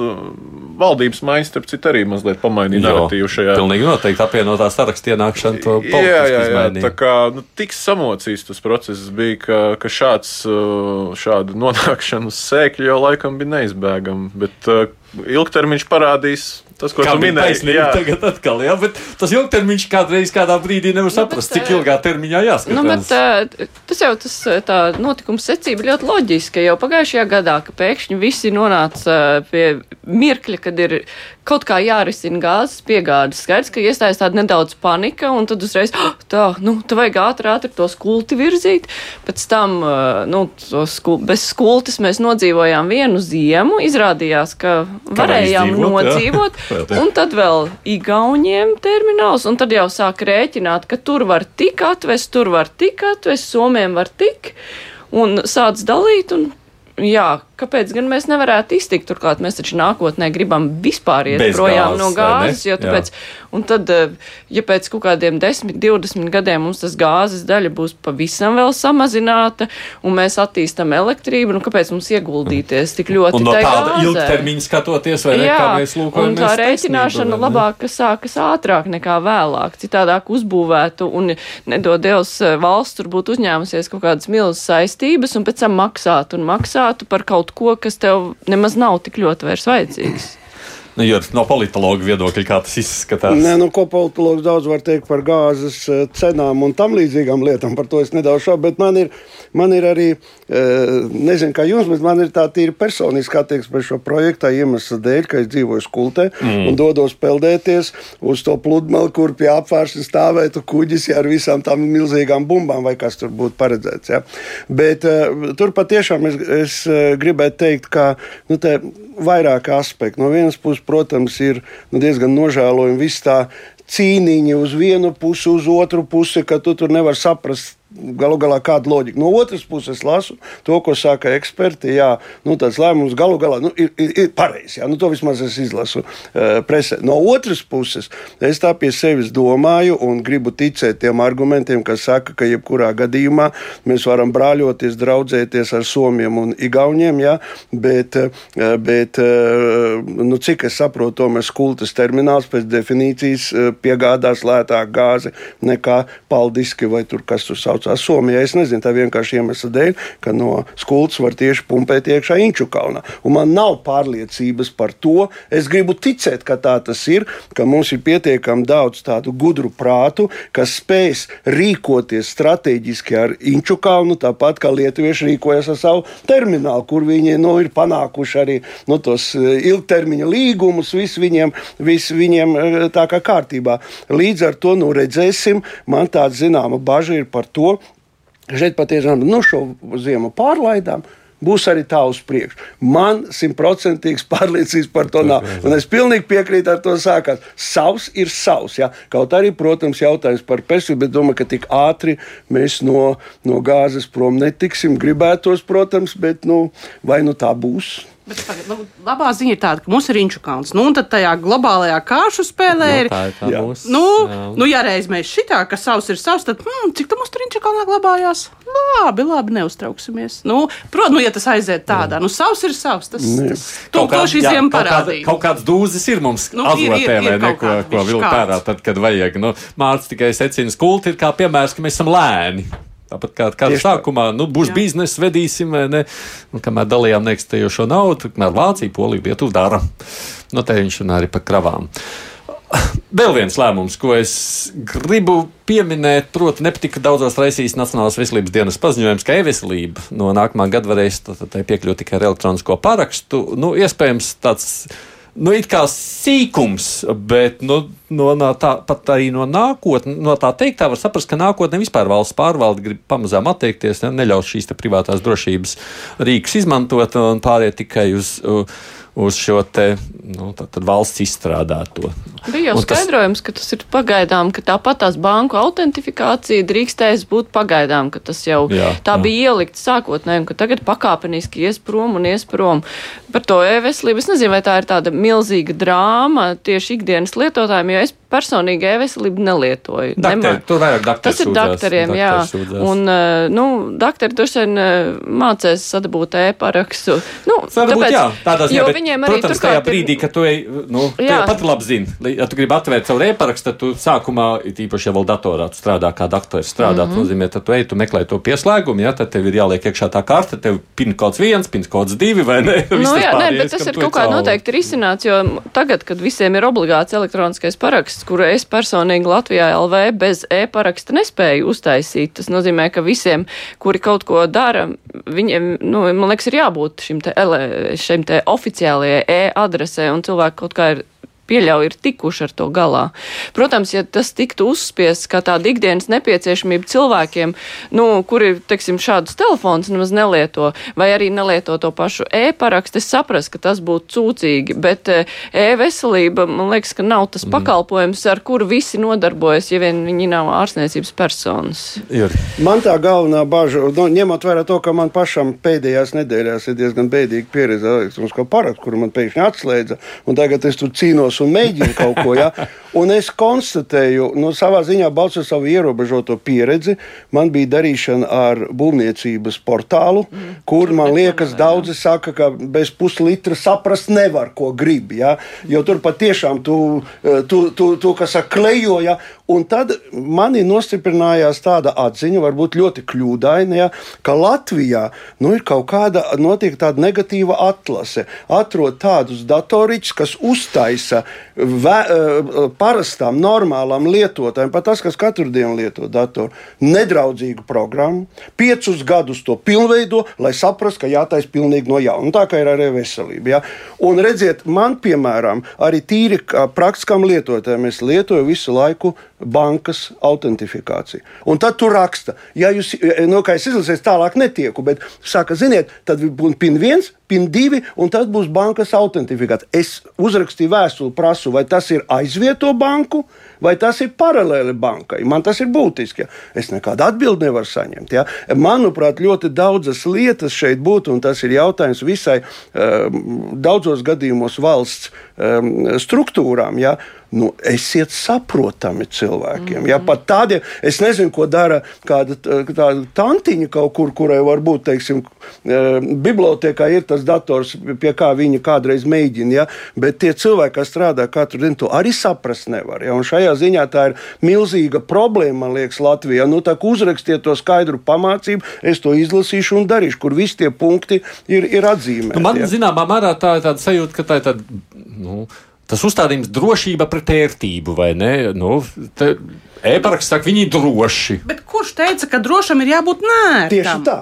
valdības maiņas, starp citu, arī mazliet pamainīja narratīvu šajā. Pilnīgi noteikti apvienotā saraksta ienākšana to Jā, jā, jā, tā izmainīja. kā nu, tik samocīts tas process bija, ka, ka šāds, šāda nonākšana uz sēkļu jau laikam bija neizbēgama. Bet ilgtermiņš parādīs tas, ko Kā tu minēji. taisnība tagad atkal, jā, bet tas ilgtermiņš kādreiz kādā brīdī nevar saprast, bet, cik ilgā termiņā jāskatās. Nu, bet, uh, tas jau tas uh, tā notikuma secība ļoti loģiska. Jau pagājušajā gadā, ka pēkšņi visi nonāca pie mirkļa, kad ir kaut kā jārisina gāzes piegādes. Skaidrs, ka iestājas tāda nedaudz panika, un tad uzreiz "Ah, tā, nu, tā vajag ātri, ātri to skulti virzīt. Pēc tam, uh, nu, skul bez skultes mēs nodzīvojām vienu ziemu. Izrādījās, ka varējām izdzīvot, jā. nodzīvot. Te. Un tad vēl Igauniem termināls, un tad jau sāk rēķināt, ka tur var tik atvest, tur var tik atvest, Somiem var tik, un sāc dalīt, un jā, kāpēc gan mēs nevarētu iztikt? Turklāt mēs taču nākotnē gribam vispār iet Bez projām gāzes, no ne? gāzes, jo tāpēc, un tad, eh, ja pēc kaut kādiem 10, 20 gadiem mums tas gāzes daļa būs pavisam vēl samazināta, un mēs attīstam elektrību, nu kāpēc mums ieguldīties tik ļoti Un no tai tāda gāzē? ilgtermiņa skatoties, vai ne, Jā, kā mēs lūkojamies. un tā rēķināšana ne? labāk, ka sākas ātrāk nekā vēlāk, citādāk uzbūvētu un nedod Dievs eh, valsts tur būtu uzņēmusies kaut kādas milzas saistības un pēc tam maksātu un maksātu par kaut ko, kas tev nemaz nav tik ļoti vairs vajadzīgs. Nu, jo no politologa viedokļa, kā tas izskatās. Nē, nu, ko politologs daudz var teikt par gāzes eh, cenām un tam līdzīgām lietām, par to es nedaudz šaubu, bet man ir, man ir arī, eh, nezinu, kā jums, bet man ir tā tīri personiski attieksme par šo projektu iemesla dēļ, ka es dzīvoju skultē mm. un dodos peldēties uz to pludmali, kur pie apvāršanas stāvētu kuģis ja, ar visām tām milzīgām bumbām vai kas tur būtu paredzēts. Ja. Bet uh, tur patiešām es, es gribētu teikt, ka nu, vairāk aspektu. No vienas puses, protams, ir nu, diezgan nožēlojami viss tā cīniņi uz vienu pusi, uz otru pusi, ka tu tur nevar saprast galu galā kāda loģika. No otras puses, lasu to, ko saka eksperti. Jā, nu, tāds lēmums galu galā nu, ir, ir, ir pareizs. Nu, to vismaz es izlasu uh, presē. No otras puses, es tā pie sevis domāju un gribu ticēt tiem argumentiem, kas saka, ka jebkurā gadījumā mēs varam brāļoties, draudzēties ar somiem un igauniem. Jā, bet, uh, bet uh, nu, cik es saprotu, tomēr skultas termināls pēc definīcijas piegādās lētāk gāzi nekā paldiski vai tur kas tur sauc saucās Somijā. Es nezinu, tā vienkārši iemesla dēļ, ka no skultas var tieši pumpēt iekšā Inču kalnā. Un man nav pārliecības par to. Es gribu ticēt, ka tā tas ir, ka mums ir pietiekami daudz tādu gudru prātu, kas spēs rīkoties strateģiski ar Inču kalnu, tāpat kā lietuvieši rīkojas ar savu terminālu, kur viņi nu, ir panākuši arī nu, tos eh, ilgtermiņa līgumus, viss viņiem, vis viņiem eh, tā kā kārtībā. Līdz ar to nu, redzēsim, man tāda zināma bažas ir par to, Šeit patiešām nu, šo ziemu pārlaidām. Būs arī tā uz priekšu. Man simtprocentīgs pārliecības par to nav. Un es pilnīgi piekrītu ar to sākās. Savs ir savs. Ja? Kaut arī, protams, jautājums par perspektīvu, bet domāju, ka tik ātri mēs no, no gāzes prom netiksim. Gribētos, protams, bet nu, vai nu tā būs? Bet, tagad, nu, labā ziņa ir tāda, ka mums ir inču kalns. Nu, un tad tajā globālajā kāršu spēlē Nu, ir. tā ir tā Jā. mūsu. Nu, jā. nu, ja reiz mēs šitā, ka savs ir savs, tad hmm, cik tam mums tur inču kalnā glabājās? Labi, labi, neuztrauksimies. Nu, Protams, nu, ja tas aiziet tādā, nu, savs ir savs. Tas, Ne. tas to, Kaut kā- ko šī jā, ziema kaut kāda- parādīja. Kaut kāds dūzis ir mums Nu, nu, azotē, vai ne, kaut ko, ko vilkt ārā, tad, kad vajag. Nu, Mārcis tikai secina skulti, ir kā piemērs, ka mēs esam lēni. Tāpat kā kādā sākumā, nu, būs biznesa, vedīsim, vai ne? Un, kamēr dalījām neeksistējošo naudu, kamēr Vācija, Polija, Lietuva dara. Nu, te viņš runā arī par kravām. Vēl viens lēmums, ko es gribu pieminēt, proti, nepatika daudzos raisīs Nacionālās veselības dienas paziņojums, ka e-veselība no nākamā gada varēs piekļūt tikai ar elektronisko parakstu. Nu, iespējams, tāds. Nu, it kā sīkums, bet nu, no, no tā, pat arī no nākotnes, no tā teiktā var saprast, ka nākotnē vispār valsts pārvalde grib pamazām atteikties, ne, neļaus šīs privātās drošības rīkus izmantot un pāriet tikai uz, uz šo te, nu, valsts izstrādāto. Bija jau Un tas- skaidrojums, ka tas ir pagaidām, ka tāpat tās banku autentifikācija drīkstēs būt pagaidām, ka tas jau Jā, tā jā. bija ielikt sākotnēji, un ka tagad pakāpeniski ies prom un ies prom. Par to e-veselību es nezinu, vai tā ir tāda milzīga drāma tieši ikdienas lietotājiem, jo es personīgi e-veselību nelietoju. Dakteri, Nemā- tur vairāk dakteri Tas ir sūdzās, doktoriem, jā. dakteri sūdzās. Un, eh, nu, doktori droši vien eh, mācēs sadabūt e-parakstu. Nu, Varbūt, jā, tādā ziņā, jo bet, viņiem arī protams, turklāt tajā ir- brīdī, kad tu ej, nu, tu Jā. jau pati labi zini, ja tu gribi atvērt savu e-parakstu, tad tu sākumā, it īpaši, ja vēl datorā tu strādā kā dakteris, strādā, mm. -hmm. nozīmē, tad tu ej, tu meklē to pieslēgumu, ja, tad tev ir jāliek iekšā tā karta, tev pin kods viens, pin kods divi, vai ne? Nu, jā, nē, bet tas ir tu kaut kā cauri. noteikti risināts, jo tagad, kad visiem ir obligāts elektroniskais paraksts, kuru es personīgi Latvijā LV bez e-paraksta nespēju uztaisīt, tas nozīmē, ka visiem, kuri kaut ko dara, viņiem, nu, man liekas, ir jābūt šim te, ele, šim te oficiālajai e-adresē, un cilvēki kaut kā ir pieļauju, ir tikuši ar to galā. Protams, ja tas tiktu uzspiests kā tāda ikdienas nepieciešamība cilvēkiem, nu, kuri, teiksim, šādus telefonus nemaz nelieto, vai arī nelieto to pašu e-parakstu, es saprastu, ka tas būtu sūdzīgi, bet eh, e-veselība, man liekas, ka nav tas pakalpojums, ar kuru visi nodarbojas, ja vien viņi nav ārstniecības personas. Ir. Man tā galvenā bažas, nu, ņemot vērā to, ka man pašam pēdējās nedēļās ir diezgan bēdīga pieredze ar elektronisko parakstu, kuru man pēkšņi atslēdza. un Tagad es tur cīnos ierodas un mēģina kaut ko. Ja? Un es konstatēju, no savā ziņā, balstoties uz savu ierobežoto pieredzi, man bija darīšana ar būvniecības portālu, mm. kur man liekas, daudzi saka, ka bez puslitra saprast nevar, ko grib. Ja? Jo tur patiešām tu, tu, tu, tu kas saka, klejo. Ja? Un tad manī nostiprinājās tāda atziņa, varbūt ļoti kļūdaina, ja, ka Latvijā nu, ir kaut kāda notiek tāda negatīva atlase. Atrod tādus datoriķus, kas uztaisa ve, eh, parastām, normālām lietotājiem, pat tas, kas katru dienu lieto datoru, nedraudzīgu programmu, piecus gadus to pilnveido, lai saprastu, ka jātaisa pilnīgi no jauna. Tā kā ir arī veselība. Ja. Un redziet, man, piemēram, arī tīri praktiskam lietotājiem, es lietoju visu laiku bankas autentifikāciju. Un tad tur raksta, ja jūs, nu, kā es izlasīju, tālāk netieku, bet saka, ziniet, tad PIN 1, PIN 2, un tad būs bankas autentifikācija. Es uzrakstīju vēstuli, prasu, vai tas ir aizvieto banku, vai tas ir paralēli bankai. Man tas ir būtiski. Ja. Es nekādu atbildi nevaru saņemt. Ja. Manuprāt, ļoti daudzas lietas šeit būtu, un tas ir jautājums visai um, daudzos gadījumos valsts um, struktūrām. Ja. Nu, esiet saprotami cilvēkiem. Mm -hmm. ja, pat tādiem, es nezinu, ko dara kāda tāda tantiņa kaut kur, kurai varbūt, teiksim, bibliotekā ir tas dators, pie kā viņi kādreiz mēģina. Ja, bet tie cilvēki, kas strādā katru dienu, to arī saprast nevar. Ja, un šajā ziņā tā ir milzīga problēma, man liekas, Latvijā. Nu, tā kā uzrakstiet to skaidru pamācību, es to izlasīšu un darīšu, kur visi tie punkti ir, ir atzīmēti. Nu, man, ja. zināmā mērā, tā ir tāda sajūta, ka tā ir tāda. Nu, tas uzstādījums drošība pret ērtību, vai ne? Nu, te, E-paraksts saka, viņi ir droši. Bet kurš teica, ka drošam ir jābūt nē? Tieši tā.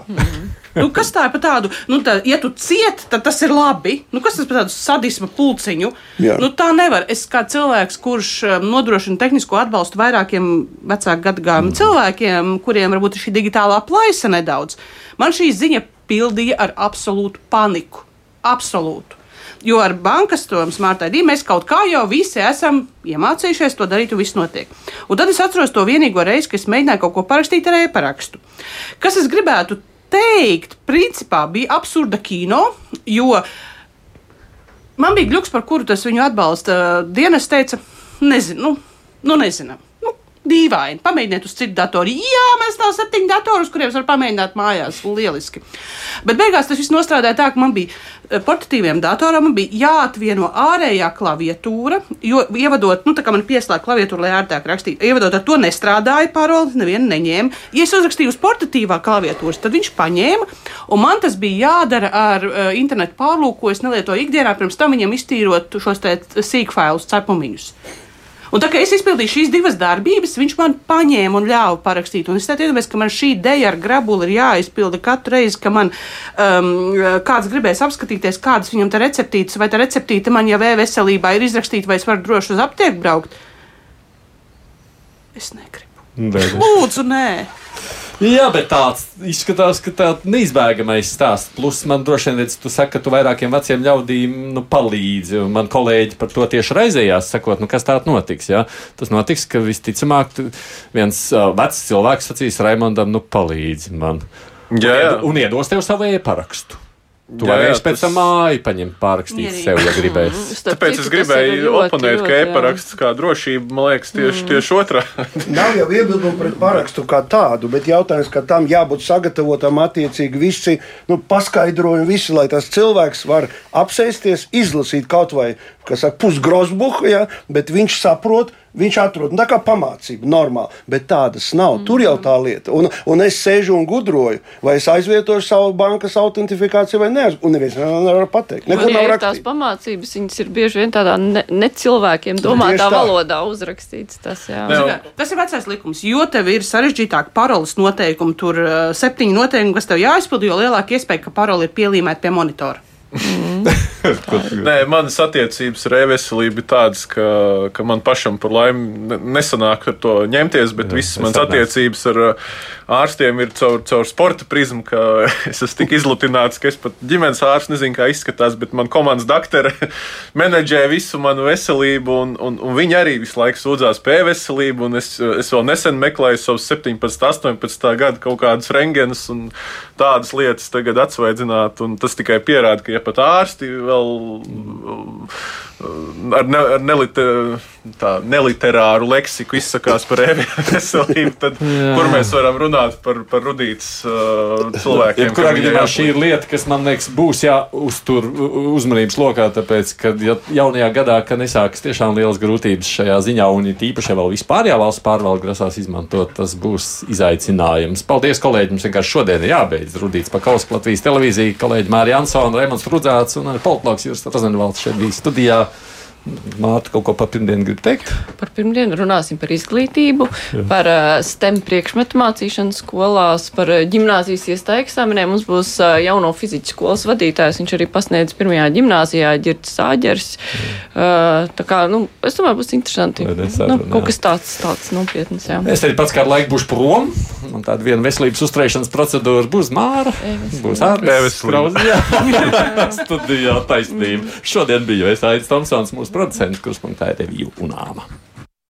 Nu, kas tā ir par tādu, nu, tā, ja tu cieti, tad tas ir labi. Nu, kas tas par tādu sadismu pulciņu? Jā. Nu, tā nevar. Es kā cilvēks, kurš um, nodrošina tehnisko atbalstu vairākiem vecāku gadagājumu mm. cilvēkiem, kuriem varbūt ir šī digitālā plaisa nedaudz, man šī ziņa pildīja ar absolūtu paniku. Absolūtu. Jo ar bankas to smart ID mēs kaut kā jau visi esam iemācījušies to darīt, un viss notiek. Un tad es atceros to vienīgo reizi, kad es mēģināju kaut ko parakstīt ar e-parakstu. Kas es gribētu teikt, principā bija absurda kino, jo man bija gluks, par kuru tas viņu atbalsta dienas teica, nezinu, nu, nu nezinām dīvaini. Pamēģiniet uz citu datoru. Jā, mēs tā septiņi datori, uz kuriem var pamēģināt mājās. Lieliski. Bet beigās tas viss nostrādāja tā, ka man bija portatīviem datoram bija jāatvieno ārējā klaviatūra, jo ievadot, nu tā kā man pieslēgta klaviatūra, lai ērtāk rakstītu, ievadot ar to nestrādāja paroli, nevienu neņēma. Ja es uzrakstīju uz portatīvā klaviatūras, tad viņš paņēma, un man tas bija jādara ar uh, internetu pārlūku, ko es nelietoju ikdienā, pirms tam viņam iztīrot šos sīkfailus cepumiņus. Un tā kā es izpildīju šīs divas darbības, viņš man paņēma un ļāva parakstīt. Un es iedomājos, ka man šī ideja ar grabuli ir jāizpilda katru reizi, kad man um, kāds gribēs apskatīties, kādas viņam tā receptītes, vai tā receptīte man jau e-veselībā ir izrakstīta, vai es varu droši uz aptieku braukt. Es negribu. Lūdzu, nē. Jā, bet tāds izskatās, ka tā neizbēgamais stāsts. Plus, man droši vien, tu saki, ka tu vairākiem veciem ļaudīm nu, palīdzi. Man kolēģi par to tieši raizējās, sakot, nu, kas tāds notiks. Ja? Tas notiks, ka visticamāk viens uh, vecs cilvēks sacīs Raimondam, nu, palīdzi man. Jā, jā. Un iedos tev savu e-parakstu. Tu varēsi pēc tam māju paņemt, pārrakstīt Mierīgi. sev, ja gribēsi. Tāpēc es gribēju oponēt, ka e-paraksts kā drošība, man liekas, tieši, mm. tieši otrā. Nav jau iebildumu pret parakstu kā tādu, bet jautājums, ka tam jābūt sagatavotam attiecīgi visi nu, paskaidrojumi, visi, lai tas cilvēks var apsēsties, izlasīt kaut vai, kas saka, pusgrozbuhu, ja, bet viņš saprot, Viņš atrod nu, tā kā pamācību, normāli, bet tādas nav. Tur jau tā lieta. Un, un es sēžu un gudroju, vai es aizvietošu savu bankas autentifikāciju vai nē. Un neviens nevar pateikt. Neko nav rakstīts. Tās pamācības, viņas ir bieži vien tādā ne, ne cilvēkiem domātā valodā uzrakstīts. Tas, jā. Jā. tas ir vecais likums. Jo tev ir sarežģītāk paroles noteikumi, tur uh, septiņi noteikumi, kas tev jāizpild, jo lielāka iespēja, ka parole ir pielīmēta pie monitora. Mm. Nē, manas attiecības ar e-veselību ir tādas, ka, ka man pašam par laimi nesanāk ar to ņemties, bet Jā, visas manas attiecības ar ārstiem ir caur, caur sporta prizmu, ka es esmu tik izlutināts, ka es pat ģimenes ārsts nezinu, kā izskatās, bet man komandas doktora menedžē visu manu veselību, un, un, un viņi arī visu laiku sūdzās pie e-veselību, un es, es vēl nesen meklēju savus 17, 18 gadu kaut kādus rengenus un tādas lietas tagad atsvaidzināt, un tas tikai pierāda, ka ja pat ārsti vēl will ar, ne, ar neliter, tā, neliterāru leksiku izsakās par e-veselību, tad Jā. kur mēs varam runāt par, par rudītas uh, cilvēkiem? Kam gadījumā šī ir lieta, kas man liekas, būs jāuztur uzmanības lokā, tāpēc, ka ja jaunajā gadā, ka nesāks tiešām lielas grūtības šajā ziņā, un it īpaši, ja vēl vispārējā valsts pārvalde grasās izmantot, tas būs izaicinājums. Paldies, kolēģi! Mums vienkārši šodien ir jābeidz Rudīts Pakausks, Latvijas televīzija, kolēģi Mārija Ansona, Raimons Rudzāts un arī politologs Jūras Rozenvalds šeit bija studijā. Mārta kaut ko par pirmdienu grib teikt? Par pirmdienu runāsim par izglītību, Jā. par uh, STEM priekšmetu mācīšanu skolās, par gimnāzijas iestāju eksāmeniem. Mums būs uh, jauno fizikas skolas vadītājs. Viņš arī pasniedz pirmajā gimnāzijā, Girts Sāģers. Uh, tā kā, nu, es domāju, būs interesanti. Nesarunā. Nu, kaut kas tāds, tāds nopietns, jā. Es arī pats kādu laiku būšu prom. Man tāda viena veselības uzturēšanas procedūra būs māra. Būs E-veselība. ārsts. Studijā taisnība. Šodien bija es Aits Tomsons, mūsu producents, kurš man tā ir reviju un āma.